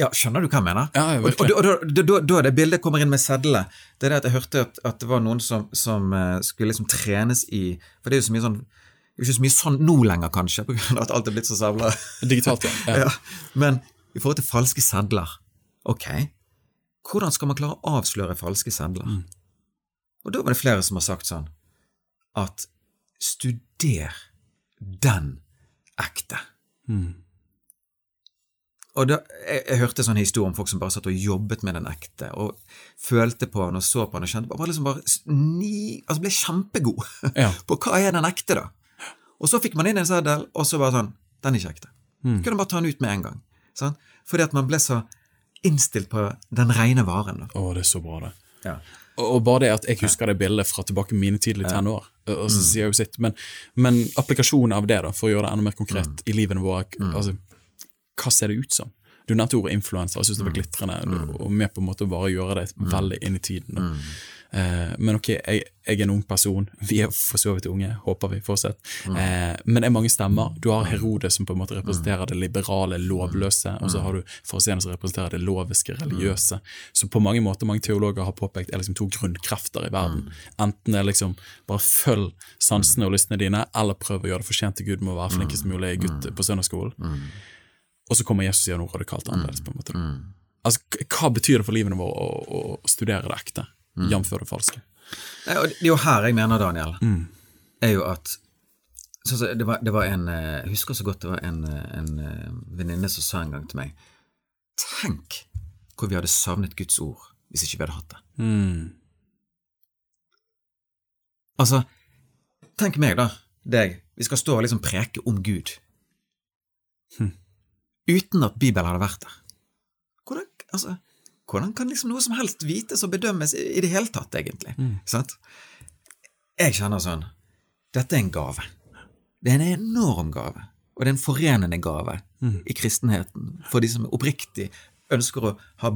Ja, skjønner du hva jeg mener?
Ja, jeg
og, og, da- da- det bildet kommer inn med sedlene, det er det at jeg hørte at, at det var noen som, som eh, skulle liksom trenes i For det er jo så mye sånn ikke så mye sånn nå lenger, kanskje, av at alt er blitt så savla.
Digitalt, ja. ja.
Men i forhold til falske sedler Ok, hvordan skal man klare å avsløre falske sedler? Og da var det flere som har sagt sånn at studer den ekte. Og da, jeg, jeg hørte sånn historie om folk som bare satt og jobbet med den ekte, og følte på den og så på den og kjente bare liksom bare ni, altså ble kjempegod
Ja.
på hva er den ekte, da. Og så fikk man inn en seddel, og så bare sånn Den er ikke ekte. Kunne bare ta den ut med en gang. Sant? Fordi at man ble så innstilt på den rene varen. da.
Å, det er så bra, det.
Ja.
Og bare det at jeg husker det bildet fra tilbake mine tidlige tenår. Og så sier jeg jo sitt, men, men applikasjonen av det, da, for å gjøre det enda mer konkret i livene våre altså, Hva ser det ut som? Du nevnte ordet influenser, jeg syns det var glitrende, og med på en måte bare gjøre det veldig inn i tiden. Mm. Eh, men ok, jeg, jeg er en ung person, vi er for så vidt unge, håper vi fortsatt. Eh, men det er mange stemmer. Du har Herodes som på en måte representerer det liberale, lovløse, og så har du Fariseerne som representerer det loviske, religiøse. Så på mange måter, mange teologer har påpekt, er liksom to grunnkrefter i verden. Enten det er liksom bare følg sansene og lystene dine, eller prøv å gjøre det fortjent til Gud med å være flinkest mulig gutt på søndagsskolen. Og så kommer Jesus og gjør noe radikalt annerledes. på en måte. Altså, Hva betyr det for livene vårt å, å, å studere det ekte, jf. det falske?
Det er jo her jeg mener, Daniel, er jo at så det, var, det var en eh, Jeg husker så godt det var en, eh, en eh, venninne som sa en gang til meg Tenk hvor vi hadde savnet Guds ord hvis ikke vi hadde hatt det.
Mm.
Altså, tenk meg, da, deg, vi skal stå og liksom preke om Gud uten at Bibelen hadde vært der. Hvordan, altså, hvordan kan liksom noe som helst vites og bedømmes i, i det hele tatt, egentlig? Sant? Jeg kjenner sånn Dette er en gave. Det er en enorm gave, og det er en forenende gave i kristenheten for de som oppriktig ønsker å ha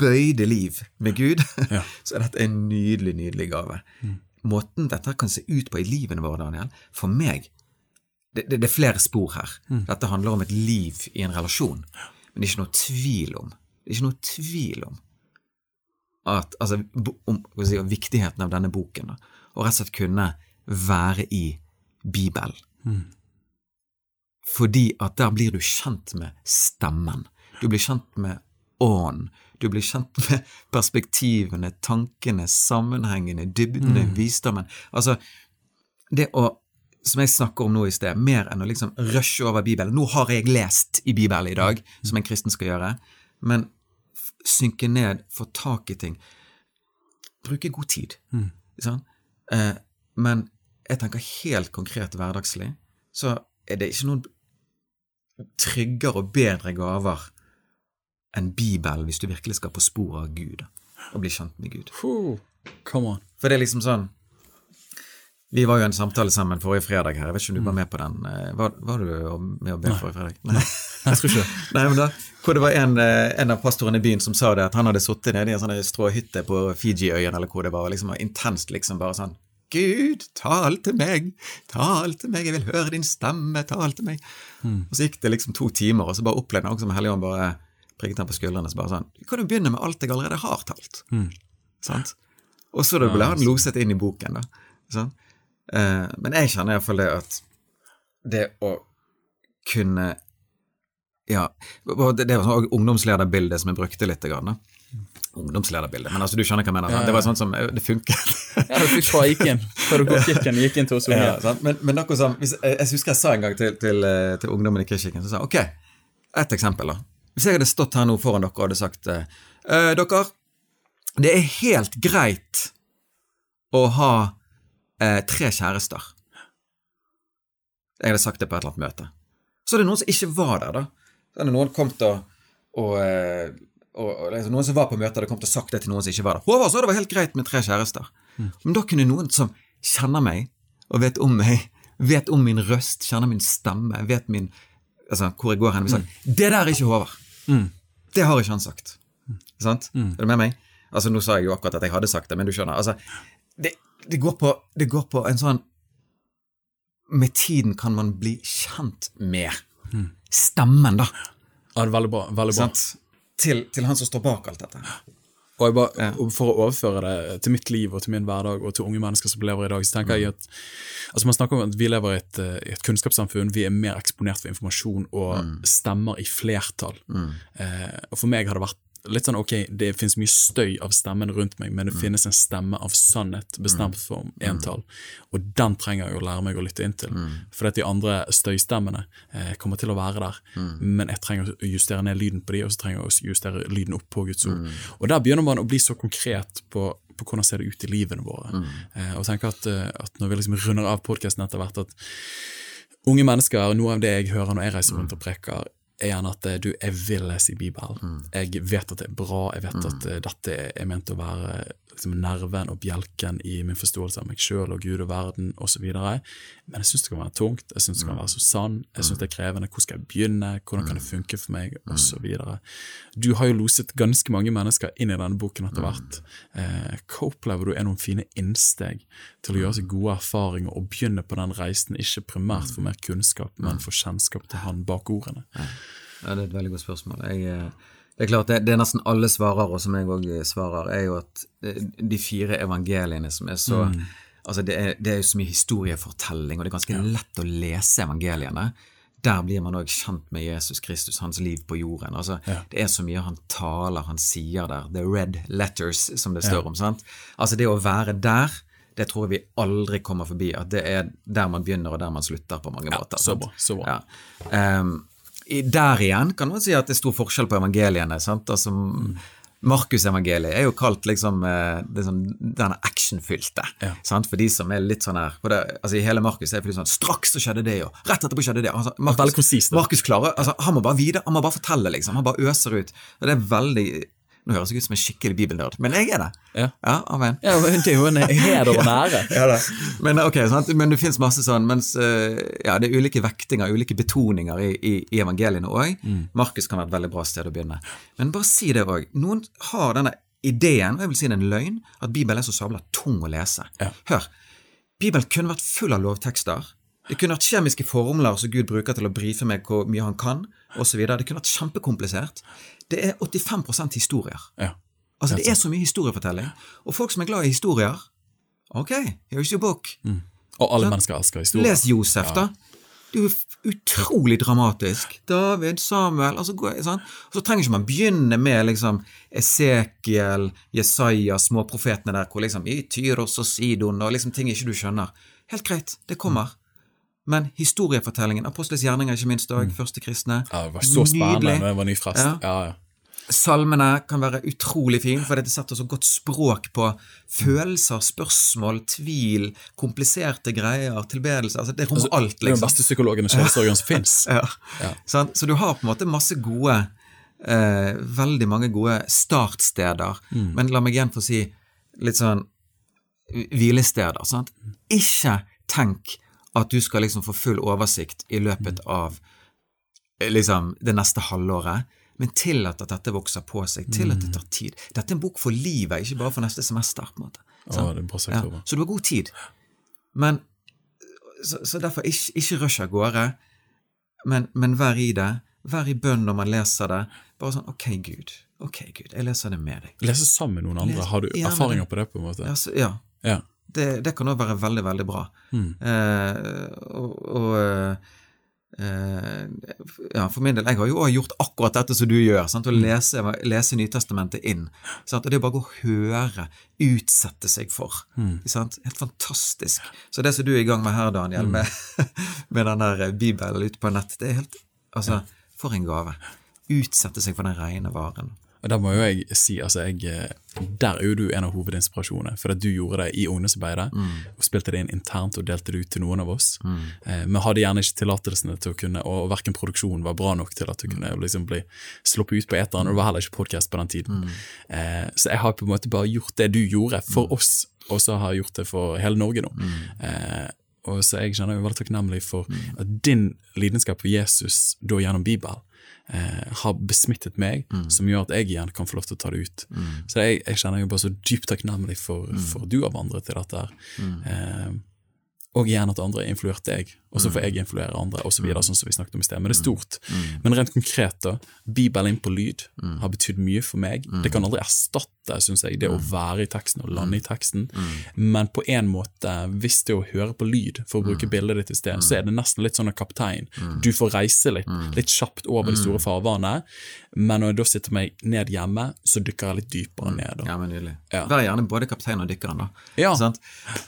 bøyde liv med Gud.
Ja.
Så er dette en nydelig, nydelig gave. Måten dette kan se ut på i livene våre, Daniel, for meg det, det, er flere spor her. Dette handler om et liv i en relasjon. Men det er ikke noe tvil om Det er ikke noe tvil om at, altså, om, hva skal viktigheten av denne boken. Da, og rett og slett kunne være i Bibelen. Fordi at der blir du kjent med stemmen. Du blir kjent med ånden. Du blir kjent med perspektivene, tankene, sammenhengene, dybdene, visdommen. Altså, det å som jeg snakker om nå i sted, mer enn å liksom rushe over Bibelen. Nå har jeg lest i Bibelen i dag, som en kristen skal gjøre, men synke ned, få tak i ting. Bruke god tid. Mm. Sånn? Eh, men jeg tenker helt konkret hverdagslig, så er det ikke noen tryggere og bedre gaver enn Bibelen hvis du virkelig skal på sporet av Gud, og bli kjent med Gud.
Come on.
For det er liksom sånn Vi var jo en samtale sammen forrige fredag her. Jeg vet ikke om du var med på den. Eh, Var, var du med å be forrige fredag? Nei.
Jeg tror ikke.
Nei, men da, hvor det var en, eh, en av pastorene i byen som sa det, at han hadde sittet nede i en sånn stråhytte på Fiji-øyen, eller hvor det var, og liksom intenst liksom bare sånn Gud, tal til meg, tal til meg, jeg vil høre din stemme, tal til meg. Og så gikk det liksom to timer, og så bare opplevde han også som Helligånd bare prikket han på skuldrene, så bare sånn Du kan jo begynne med alt jeg allerede har talt. Sant? Og så ble han loset inn i boken, da. Sant? Eh, men jeg kjenner iallfall det at det å kunne Ja, det, var sånn ungdomslederbildet som jeg brukte litt. Grann, da. Ungdomslederbilde, men altså du skjønner hva jeg mener. sant? Det var sånn som eh, Det funket.
Ja, du fikk. Før du gikk inn, til oss unge.
Ja, sant? Men, men noe hvis, jeg, jeg husker jeg sa en gang til, til, eh, til ungdommen i Krishiken, så sa jeg ok, et eksempel da. Hvis jeg hadde stått her nå foran dere og hadde sagt eh, «Eh, dere, det er helt greit å ha eh, tre kjærester. Jeg hadde sagt det på et eller annet møte. Så er det noen som ikke var der, da. Så hadde noen kommet og, og, og, og liksom, Noen som var på møtet, hadde kommet og sagt det til noen som ikke var der. Håvard sa det var helt greit med tre kjærester. Men da kunne noen som kjenner meg, og vet om meg, vet om min røst, kjenner min stemme, vet min Altså, hvor jeg går hen, sagt, mm. Det der er ikke Håvard. Det har ikke han sagt. Sant? Er du med meg? Altså, Nå sa jeg jo akkurat at jeg hadde sagt det, men du skjønner. altså, Det, det, går, på, det går på en sånn Med tiden kan man bli kjent med stemmen, da.
Ja, det er veldig bra. veldig bra.
Til, til han som står bak alt dette.
Og, bare, For å overføre det til mitt liv og til min hverdag og til unge mennesker som lever i dag, så tenker jeg at altså man snakker om at vi lever i et, eh, et kunnskapssamfunn. Vi er mer eksponert for informasjon og stemmer i flertall. Eh, og For meg har det vært litt sånn ok, det finnes mye støy av stemmen rundt meg, men det finnes en stemme av sannhet bestemt for entall. Og den trenger jeg å lære meg å lytte inn til. For at de andre støystemmene eh, kommer til å være der, men jeg trenger å justere ned lyden på de, og så trenger jeg å justere lyden opp på Guds ord. Og der begynner man å bli så konkret på, på hvordan ser det ut i livene våre. Eh, og tenker at, eh, at når vi liksom runder av podkasten etter hvert, at unge mennesker, noe av det jeg hører når jeg reiser rundt og preker, er gjerne at eh, du, jeg vil lese i Bibelen. Jeg vet at det er bra, jeg vet at eh, dette er ment å være liksom, nerven og bjelken i min forståelse av meg sjøl og Gud og verden osv. Men jeg syns det kan være tungt, jeg syns det kan være så sann, jeg syns det er krevende. Hvor skal jeg begynne, hvordan kan det funke for meg, osv. Du har jo loset ganske mange mennesker inn i denne boken etter hvert. Eh, hva opplever du er noen fine innsteg til å gjøre seg gode erfaringer og begynne på den reisen, ikke primært for mer kunnskap, men for kjennskap til han bak ordene?
Ja, Det er et veldig godt spørsmål. Jeg, eh, det er klart, det, det er nesten alle svarer, og som jeg òg svarer, er jo at eh, de fire evangeliene som er så Altså, det er, det er jo så mye historiefortelling, og det er ganske lett å lese evangeliene. Der blir man òg kjent med Jesus Kristus, hans liv på jorden. Altså, Det er så mye han taler, han sier der. The red letters, som det står om. sant? Altså, det å være der, det tror jeg vi aldri kommer forbi. At det er der man begynner, og der man slutter, på mange måter.
så bra, så bra.
Ja. Der igjen kan man si at det er stor forskjell på evangeliene. sant? Altså, Markusevangeliet er jo kalt liksom eh, det er sånn, den actionfylte.
Ja.
Sant? For de som er litt sånn her det, altså I hele Markus er det sånn Straks så skjedde det, og rett etterpå skjedde det. Altså. Markus klarer, altså, Han må bare videre, han må bare fortelle, liksom. Han bare øser ut. Og det er veldig Nå høres jeg ut som en skikkelig bibelnerd, men jeg er det.
Ja.
Ja, amen.
Ja, men Det er jo en heder og en ære.
Ja, da. Men okay, sant? men det finnes masse sånn, mens eh, ja, det er ulike vektinger, ulike betoninger i, i, i evangeliene òg. Markus kan være et veldig bra sted å begynne. Men bare si det òg. Noen har denne ideen, og jeg vil si det er en løgn, at Bibelen er så sabla tung å lese.
Ja.
Hør, Bibelen kunne vært full av lovtekster. Det kunne vært kjemiske formler som Gud bruker til å brife meg hvor mye han kan, osv. Det kunne vært kjempekomplisert. Det er 85% historier.
Ja.
Altså, det er så mye historiefortelling. Og folk som er glad i historier Ok, here's your book.
Og alle mennesker elsker historier.
Les Josef, da. Det er jo utrolig dramatisk. David, Samuel altså, sånn. Så trenger ikke man begynne med liksom Esekiel, Jesaja, småprofetene der, hvor liksom i Tyros og Sidon og liksom ting ikke du skjønner. Helt greit, det kommer. Men historiefortellingen, Apostles gjerninger ikke minst òg, første kristne
Ja, det var så spennende når jeg var nyfrelst.
Ja.
Ja, ja.
Salmene kan være utrolig fin, for dette setter så godt språk på følelser, spørsmål, tvil, kompliserte greier, tilbedelse. Altså, det rommer alt,
Det er den
liksom.
beste psykologen og sjelesorgen som fins.
Ja. Sant? Så du har på en måte masse gode eh, Veldig mange gode startsteder. Men la meg igjen få si litt sånn hvilesteder. Sant? Ikke tenk at du skal liksom få full oversikt i løpet av eh, liksom det neste halvåret. Men tillat at dette vokser på seg. Tillat at det tar tid. Dette er en bok for livet, ikke bare for neste semester. på en måte.
Er bra sagt,
Ja, så du har god tid. Men Så, så derfor, ikke, ikke rush av gårde, men, men vær i det. Vær i bønn når man leser det. Bare sånn Ok, Gud. Ok, Gud. Jeg leser det med deg.
Lese sammen med noen andre. Har du erfaringer på det? på en måte?
Ja, så, ja.
Ja.
Det, det kan òg være veldig, veldig bra.
Mm.
Eh, og og eh, ja, for min del, jeg har jo også gjort akkurat dette som du gjør. Sant? Å lese, lese Nytestamentet inn. Sant? Og det er bare å gå og høre, utsette seg for. Sant? Helt fantastisk. Så det som du er i gang med her, Daniel, med, med den der bibelen ute på nett, det er helt Altså, for en gave. Utsette seg for den rene varen.
Og Der må jo jeg si, altså jeg, eh, der er jo du en av hovedinspirasjonene. For at du gjorde det i ungdomsarbeidet, og spilte det inn internt og delte det ut til noen av oss. Eh, men hadde gjerne ikke tillatelsene til å kunne, og verken produksjonen var bra nok til at du kunne liksom bli sluppet ut på eteren, og det var heller ikke podkast på den tiden. Eh, så jeg har på en måte bare gjort det du gjorde for oss, og så har jeg gjort det for hele Norge nå. Eh, og så jeg kjenner meg veldig takknemlig for at din lidenskap for Jesus da gjennom Bibelen eh, har besmittet meg, som gjør at jeg igjen kan få lov til å ta det ut. Så jeg, jeg kjenner jo bare så dypt takknemlig for, for at du har vandret til dette. her. Eh, og igjen at andre har influert deg, og så får jeg influere andre, og så videre, sånn som vi snakket om i sted. Men det er stort. Men rent konkret, da. Bibelen på lyd har betydd mye for meg. Det kan aldri erstatte, synes jeg, det å være i teksten og lande i teksten. Men på en måte, hvis det er å høre på lyd, for å bruke bildet ditt i sted, så er det nesten litt sånn en kaptein. Du får reise litt, litt kjapt over de store farvannet, men når jeg da sitter meg ned hjemme, så dykker jeg litt dypere ned. Da.
Ja, men nydelig.
Ja.
Vær gjerne både kaptein og dykkeren, da.
Ja.
Sant?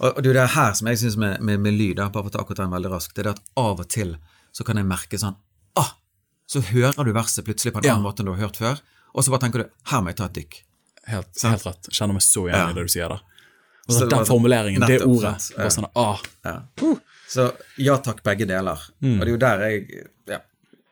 Og, og det er det her som jeg syns med, med, med lyd, da, bare for å ta akkurat den veldig raskt, det er det at av og til så kan jeg merke sånn ah, Så hører du verset plutselig på en
Ja.
annen måte enn du har hørt før, og så bare tenker du her må jeg ta et dykk.
Helt, helt rett. Kjenner meg så igjen
Ja.
i det du sier der. Og
Så
så den
var-
formuleringen, det ordet.
sant. Ja.
sånn, ah,
Ja. Så ja takk, begge deler.
Mm.
Og det er jo der jeg ja,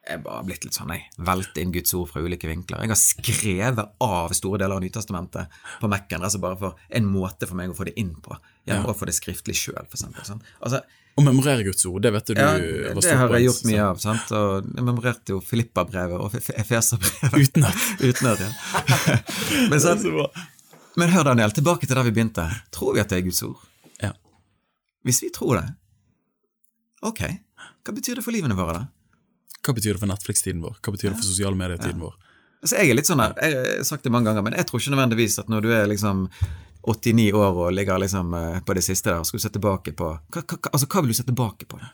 jeg bare blitt litt sånn, jeg Velte inn Guds ord fra ulike vinkler. Jeg har skrevet av store deler av Nytestamentet på Mac-en, altså bare for en måte for meg å få det inn på, gjennom
Ja.
å få det skriftlig sjøl, for eksempel. Sånn. Altså,
Å memorere Guds ord, det vet du
ja, det har jeg gjort mye av, sant, og jeg memorerte jo Filippa-brevet og Fe- Efeser-brevet.
Utenat.
Utenat, ja. Men, sant, men hør, Daniel, tilbake til der vi begynte. Tror vi at det er Guds ord?
Ja.
Hvis vi tror det, ok, hva betyr det for livene våre, da?
Hva betyr det for Netflix-tiden vår? Hva betyr det for sosiale medier-tiden vår?
Altså, jeg er litt sånn der, jeg har sagt det mange ganger, men jeg tror ikke nødvendigvis at når du er liksom 89 år og ligger liksom eh, på det siste der, skal du se tilbake på hva, hva, Altså, hva vil du se tilbake på? da?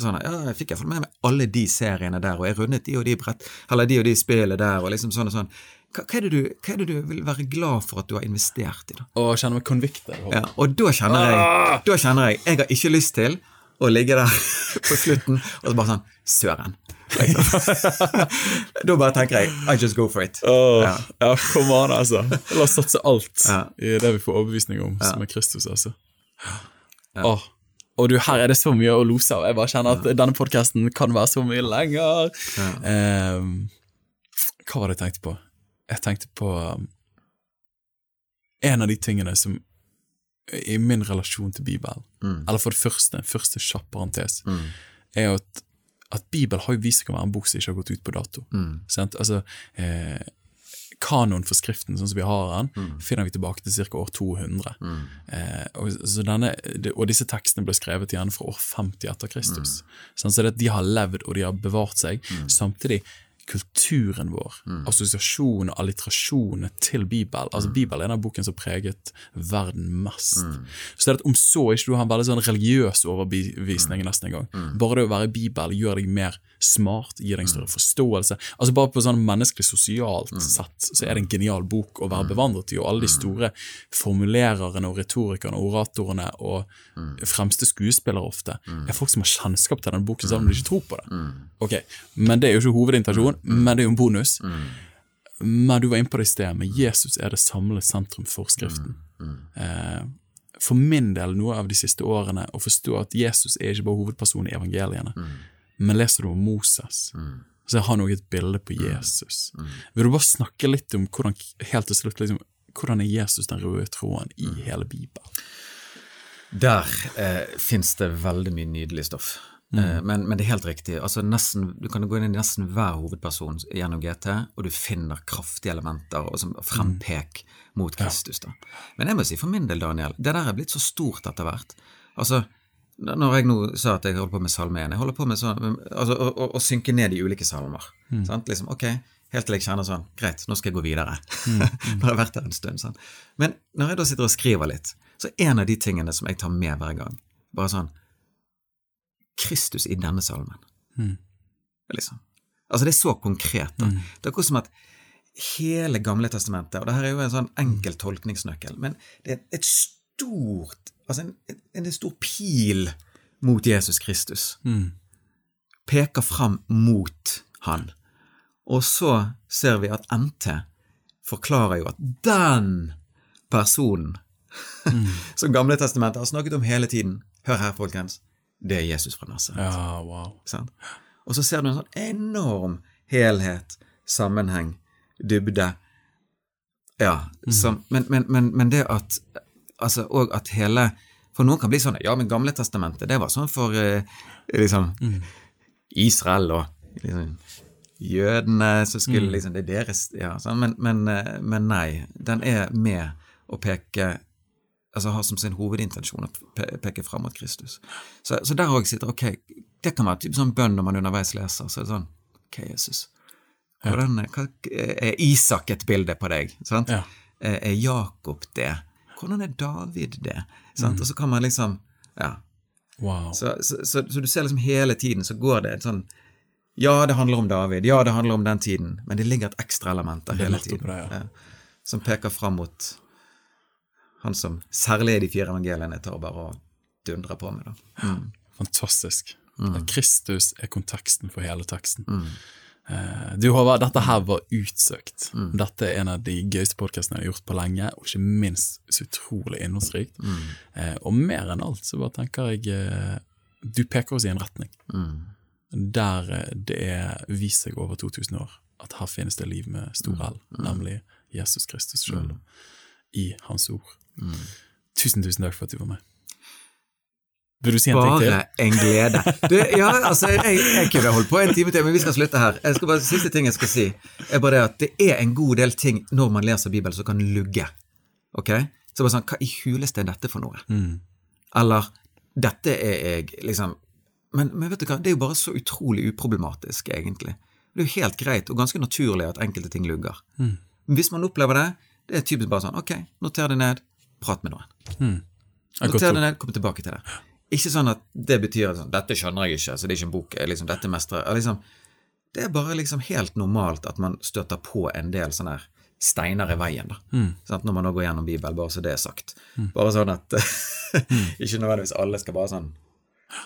Sånn, ja, jeg fikk iallfall med meg alle de seriene der, og jeg rundet de og de brett, eller de og de spillene der, og liksom sånn og sånn. Hva, hva, er det du, hva er det du vil være glad for at du har investert i, da?
Å, kjenne meg convicted.
Ja, og da kjenner jeg Da kjenner jeg Jeg har ikke lyst til å ligge der på slutten og så bare sånn Søren. Da bare tenker jeg I just go for it.
Oh,
Ja.
ja, kom an, altså. La oss satse alt
Ja.
i det vi får overbevisning om, som er Kristus, altså. Åh. Og du, her er det så mye å lose av. Jeg bare kjenner at denne podkasten kan være så mye lenger. Um, hva var det jeg tenkte på? Jeg tenkte på um, en av de tingene som i min relasjon til Bibelen, eller for det første, første kjapp parentes, er at, at Bibelen har jo vist seg å være en bok som ikke har gått ut på dato. Sant? Altså, eh, Kanoen for Skriften, sånn som vi har den, finner vi tilbake til ca. år 200. Eh, og, så denne, og disse tekstene ble skrevet igjen fra år 50 etter Kristus. Sånn, så det, de har levd og de har bevart seg. Samtidig kulturen vår, assosiasjonen og alliterasjonene til Bibel. Altså Bibelen er den boken som preget verden mest. Så det er at om så ikke du har en veldig sånn religiøs overbevisning nesten en gang, bare det å være i Bibel gjør deg mer smart, gir deg en større forståelse. Altså Bare på sånn menneskelig sosialt sett så er det en genial bok å være bevandret i, og alle de store formulererne og retorikerne og oratorene og fremste skuespillere ofte er folk som har kjennskap til den boken, selv om de ikke tror på det. Ok, Men det er jo ikke hovedintensjonen, men det er jo en bonus. Men du var inne på det i sted, men Jesus er det samlede sentrum for Skriften. Eh, for min del, noe av de siste årene, å forstå at Jesus er ikke bare hovedpersonen i evangeliene, men leser du om Moses, så har han òg et bilde på Jesus. Vil du bare snakke litt om hvordan, helt til slutt, liksom, hvordan er Jesus den røde tråden i hele Bibelen?
Der eh, fins det veldig mye nydelig stoff. Eh, men, men det er helt riktig. altså nesten, Du kan gå inn i nesten hver hovedperson gjennom GT, og du finner kraftige elementer og som frempek mot Kristus. da. Men jeg må si for min del, Daniel, det der er blitt så stort etter hvert. Altså, når jeg nå sa at jeg holder på med salme 1, jeg holder på med sånn, altså, å, å, å synke ned i ulike salmer. Sant? Liksom, ok, Helt til jeg kjenner sånn Greit, nå skal jeg gå videre. Nå har jeg vært der en stund. Sant? Men når jeg da sitter og skriver litt, så er en av de tingene som jeg tar med hver gang, bare sånn Kristus i denne salmen. Liksom. Altså, det er så konkret. da. Det er akkurat som at hele Gamle testamentet, og det her er jo en sånn enkel tolkningsnøkkel, men det er et stort Altså en, en, en stor pil mot Jesus Kristus. Peker fram mot han. Og så ser vi at NT forklarer jo at den personen som Gamle testamentet har snakket om hele tiden Hør her, folkens. Det er Jesus fra Nasaret.
Ja, wow.
Og så ser du en sånn enorm helhet, sammenheng, dybde. Ja, som, men, men, men, men det at altså, Og at hele For noen kan bli sånn Ja, men Gamle testamentet, det var sånn for eh, liksom Israel og liksom, jødene som skulle liksom Det er deres Ja, sånn, men, men, eh, men nei. Den er med å peke altså har som sin hovedintensjon å peke fram mot Kristus. Så, så der òg sitter Ok, det kan være typ sånn bønn når man underveis leser. Så er det sånn Ok, Jesus. Hvordan, hva, er Isak et bilde på deg? Sant?
Ja.
Er er Jakob det? Hvordan er David det? Sant? Og så kan man liksom Ja.
Wow.
Så, så, så, så du ser liksom hele tiden så går det et sånn Ja, det handler om David. Ja, det handler om den tiden. Men det ligger et ekstra element der
er
hele tiden.
det, ja.
Som peker fram mot han som særlig i de fire evangeliene tar bare og dundrer på med. da.
Fantastisk. Kristus er konteksten for hele teksten. Mm. Du Håvard, dette her var utsøkt. Dette er en av de gøyeste podkastene jeg har gjort på lenge, og ikke minst så utrolig innholdsrikt. Eh, Og mer enn alt så bare tenker jeg eh, Du peker oss i en retning. der eh, det er vist seg over 2000 år at her finnes det liv med stor L, nemlig Jesus Kristus sjøl, i Hans ord. Tusen, tusen takk for at du var med. Vil du si en ting til?
Bare en glede. Du, ja, altså, jeg, jeg kunne holdt på en time til, men vi skal slutte her. Jeg skal bare, Siste ting jeg skal si, er bare det at det er en god del ting når man leser Bibelen som kan lugge. Ok? Så bare sånn, Hva i huleste er dette for noe? Eller dette er jeg liksom men, men vet du hva, det er jo bare så utrolig uproblematisk, egentlig. Det er jo helt greit og ganske naturlig at enkelte ting lugger. Men hvis man opplever det, det er typisk bare sånn ok, noter det ned, prat med noen.
Jeg
Noter det ned, kom tilbake til det. Ikke sånn at det betyr at sånn, dette skjønner jeg ikke, så det er ikke en bok, liksom, dette mestrer. Liksom, det er bare liksom helt normalt at man støter på en del sånne her steiner i veien, da. Sant? Når man nå går gjennom Bibelen, bare så det er sagt. Bare sånn at ikke nødvendigvis alle skal bare sånn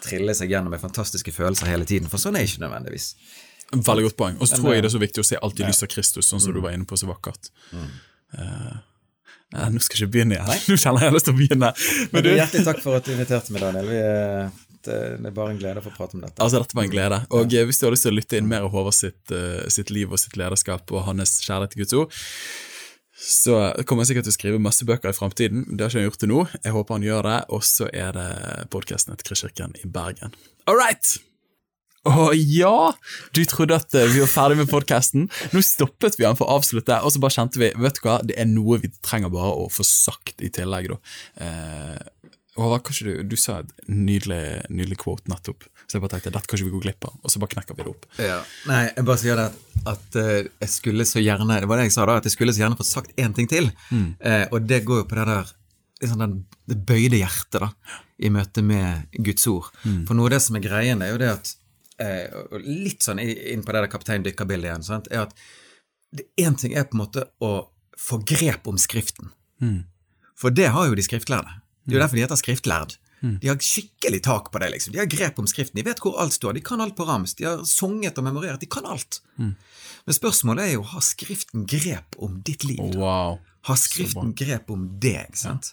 trille seg gjennom med fantastiske følelser hele tiden, for sånn er ikke nødvendigvis.
Veldig godt poeng. Og så tror jeg
eh,
det er så viktig å se alt i lys av Kristus, sånn som du var inne på så vakkert. Eh, eh, nå skal jeg ikke begynne igjen. Nå kjenner jeg lyst til å begynne. Men du,
Hjertelig takk for at du inviterte meg, Daniel. Vi, eh, det, det er bare en glede å få prate om dette.
altså, dette var en glede. Og ja. hvis du har lyst til å lytte inn mer av Håvard sitt, eh, sitt liv og sitt lederskap og hans kjærlighet til Guds ord, så kommer jeg sikkert til å skrive masse bøker i framtiden. Det har ikke han gjort til nå. Jeg håper han gjør det. Og så er det podkasten til Kristkirken i Bergen. All right! Å ja! Du trodde at eh, vi var ferdig med podkasten. Nå stoppet vi den for å avslutte, og så bare kjente vi vet du hva, det er noe vi trenger bare å få sagt i tillegg. da. Eh, Håvard, du, du sa et nydelig, nydelig quote nettopp, så jeg bare tenkte dette kan ikke vi gå glipp av, og så bare knekker vi det opp.
Ja. Nei, jeg bare sier det at, at eh, jeg skulle så gjerne Det var det jeg sa da, at jeg skulle så gjerne fått sagt én ting til. Eh, og det går jo på det der liksom den, det bøyde hjertet da, i møte med Guds ord. For noe av det som er greien, er jo det at eh, Litt sånn inn på det der kaptein dykker-bildet igjen, sant, er at én ting er på en måte å få grep om Skriften. For det har jo de skriftlærde. Det er jo derfor de heter skriftlærd. De har skikkelig tak på det. liksom. De har grep om Skriften. De vet hvor alt står. De kan alt på rams. De har sunget og memorert. De kan alt. Men spørsmålet er jo har Skriften grep om ditt liv. Oh,
Wow.
Har Skriften grep om deg? sant?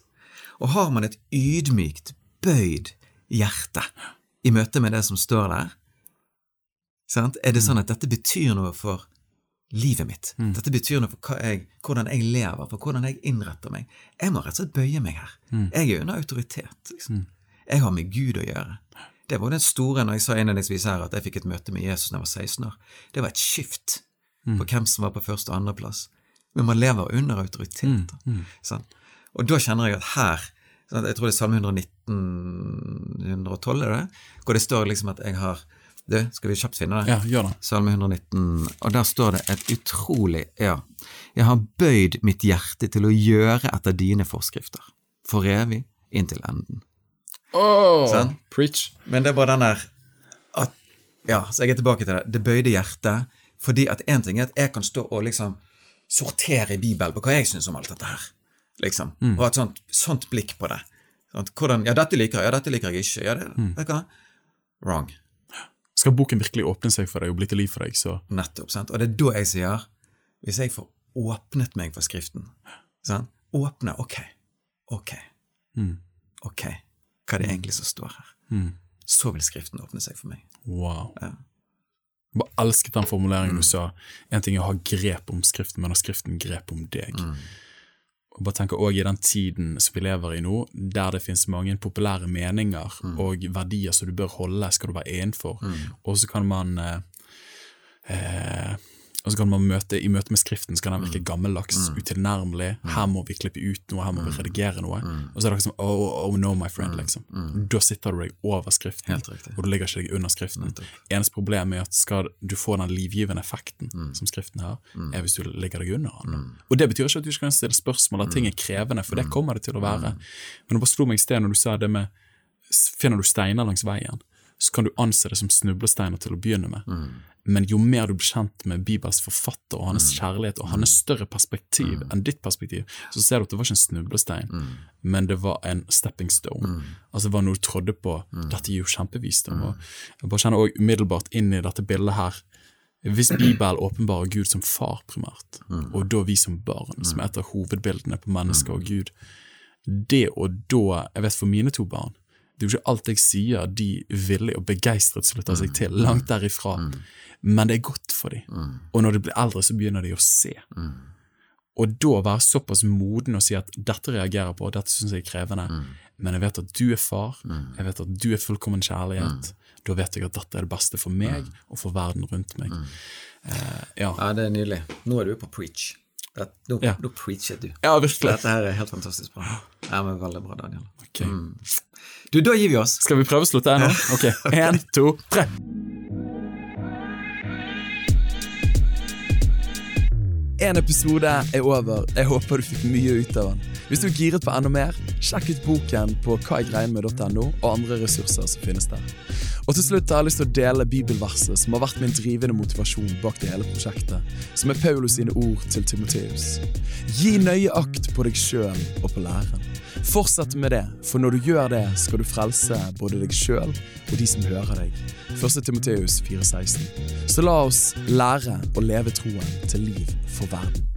Og har man et ydmykt, bøyd hjerte i møte med det som står der? Sant? Er det sånn at dette betyr noe for livet mitt? Dette betyr noe for jeg, hvordan jeg lever, for hvordan jeg innretter meg? Jeg må rett og slett bøye meg her. Jeg er under autoritet. liksom. Jeg har med Gud å gjøre. Det var den store når jeg sa innledningsvis her at jeg fikk et møte med Jesus da jeg var 16 år. Det var et skift på hvem som var på første- og andreplass. Men man lever under autoritet. Sant? Og da kjenner jeg at her Jeg tror det er Salme 119 112, er det? Hvor det står liksom at jeg har Du, skal vi kjapt finne det?
Ja, gjør det.
Salme 119, og der står det et utrolig Ja. Jeg har bøyd mitt hjerte til å gjøre etter dine forskrifter, for evig inntil enden.
Oh? Preach.
Men det er bare den der at, Ja, så jeg er tilbake til det. Det bøyde hjertet. Fordi at én ting er at jeg kan stå og liksom sortere i Bibelen på hva jeg syns om alt dette her. Liksom. Og ha et sånt, sånt blikk på det. Sånt, hvordan, ja, dette liker jeg, ja, dette liker jeg ikke. Ja, det, hva? Wrong.
Skal boken virkelig åpne seg for deg og bli til liv for deg, så
Nettopp. sant? Og det er da jeg sier Hvis jeg får åpnet meg for Skriften sant? Åpne Ok. Ok. Ok. Hva er det egentlig som står her? Så vil Skriften åpne seg for meg.
wow.
Ja.
Jeg bare elsket den formuleringen du sa. En ting er å ha grep om Skriften, men har Skriften grep om deg? Og bare tenker også I den tiden som vi lever i nå, der det finnes mange populære meninger og verdier som du bør holde, skal du være innenfor, og så kan man eh, eh, og så kan man møte, I møte med Skriften så kan den virke gammeldags, utilnærmelig. Her må vi klippe ut noe, her må vi redigere noe. Og så er det liksom oh, oh no, my friend, liksom. Da sitter du deg over Skriften,
Helt
og du ligger ikke deg under Skriften. Eneste problem er at skal du få den livgivende effekten som Skriften har, er hvis du ligger deg under den. Og det betyr ikke at du ikke kan stille spørsmål, at ting er krevende, for det kommer det til å være. Men det bare slo meg i sted når du sa det med Finner du steiner langs veien, så kan du anse det som snublesteiner til å begynne med. Men jo mer du blir kjent med Bibels forfatter og hans kjærlighet og hans større perspektiv enn ditt perspektiv, så ser du at det var ikke en snublestein, men det var en stepping stone. Altså det var noe du trodde på. Dette gir jo kjempevisdom. Og jeg bare kjenner også umiddelbart inn i dette bildet her. Hvis Bibelen åpenbarer Gud som far primært, og da vi som barn, som er et av hovedbildene på mennesker og Gud, det å da Jeg vet for mine to barn
Det er jo ikke alt jeg sier de villig og begeistret slutter seg til. Langt derifra. Men det er godt for dem. Og når de blir eldre, så begynner de å se. Og da være såpass moden og si at dette reagerer på, dette syns jeg er krevende, men jeg vet at du er far, jeg vet at du er fullkommen kjærlighet. Da vet jeg at dette er det beste for meg og for verden rundt meg. Uh, ja.
Ja, det er nydelig. Nå er du på preach. Det, nå,
Ja.
nå preacher du.
ja, virkelig.
Dette her er helt fantastisk bra. Ja, men Veldig bra, Daniel.
Ok.
Du, Da gir vi oss.
Skal vi prøve å slutte her nå? Ok, én, to, tre.
En episode er over. Jeg håper du fikk mye ut av den. Hvis du er giret på enda mer, sjekk ut boken på hvaegreienmed.no og andre ressurser som finnes der. Og til slutt har jeg lyst til å dele bibelverset som har vært min drivende motivasjon bak det hele prosjektet, som er Paulus sine ord til Timoteus. Gi nøye akt på deg sjøl og på læren. Fortsett med det, for når du gjør det, skal du frelse både deg sjøl og de som hører deg. 1. Timoteus 4,16. Så la oss lære å leve troen til liv for verden.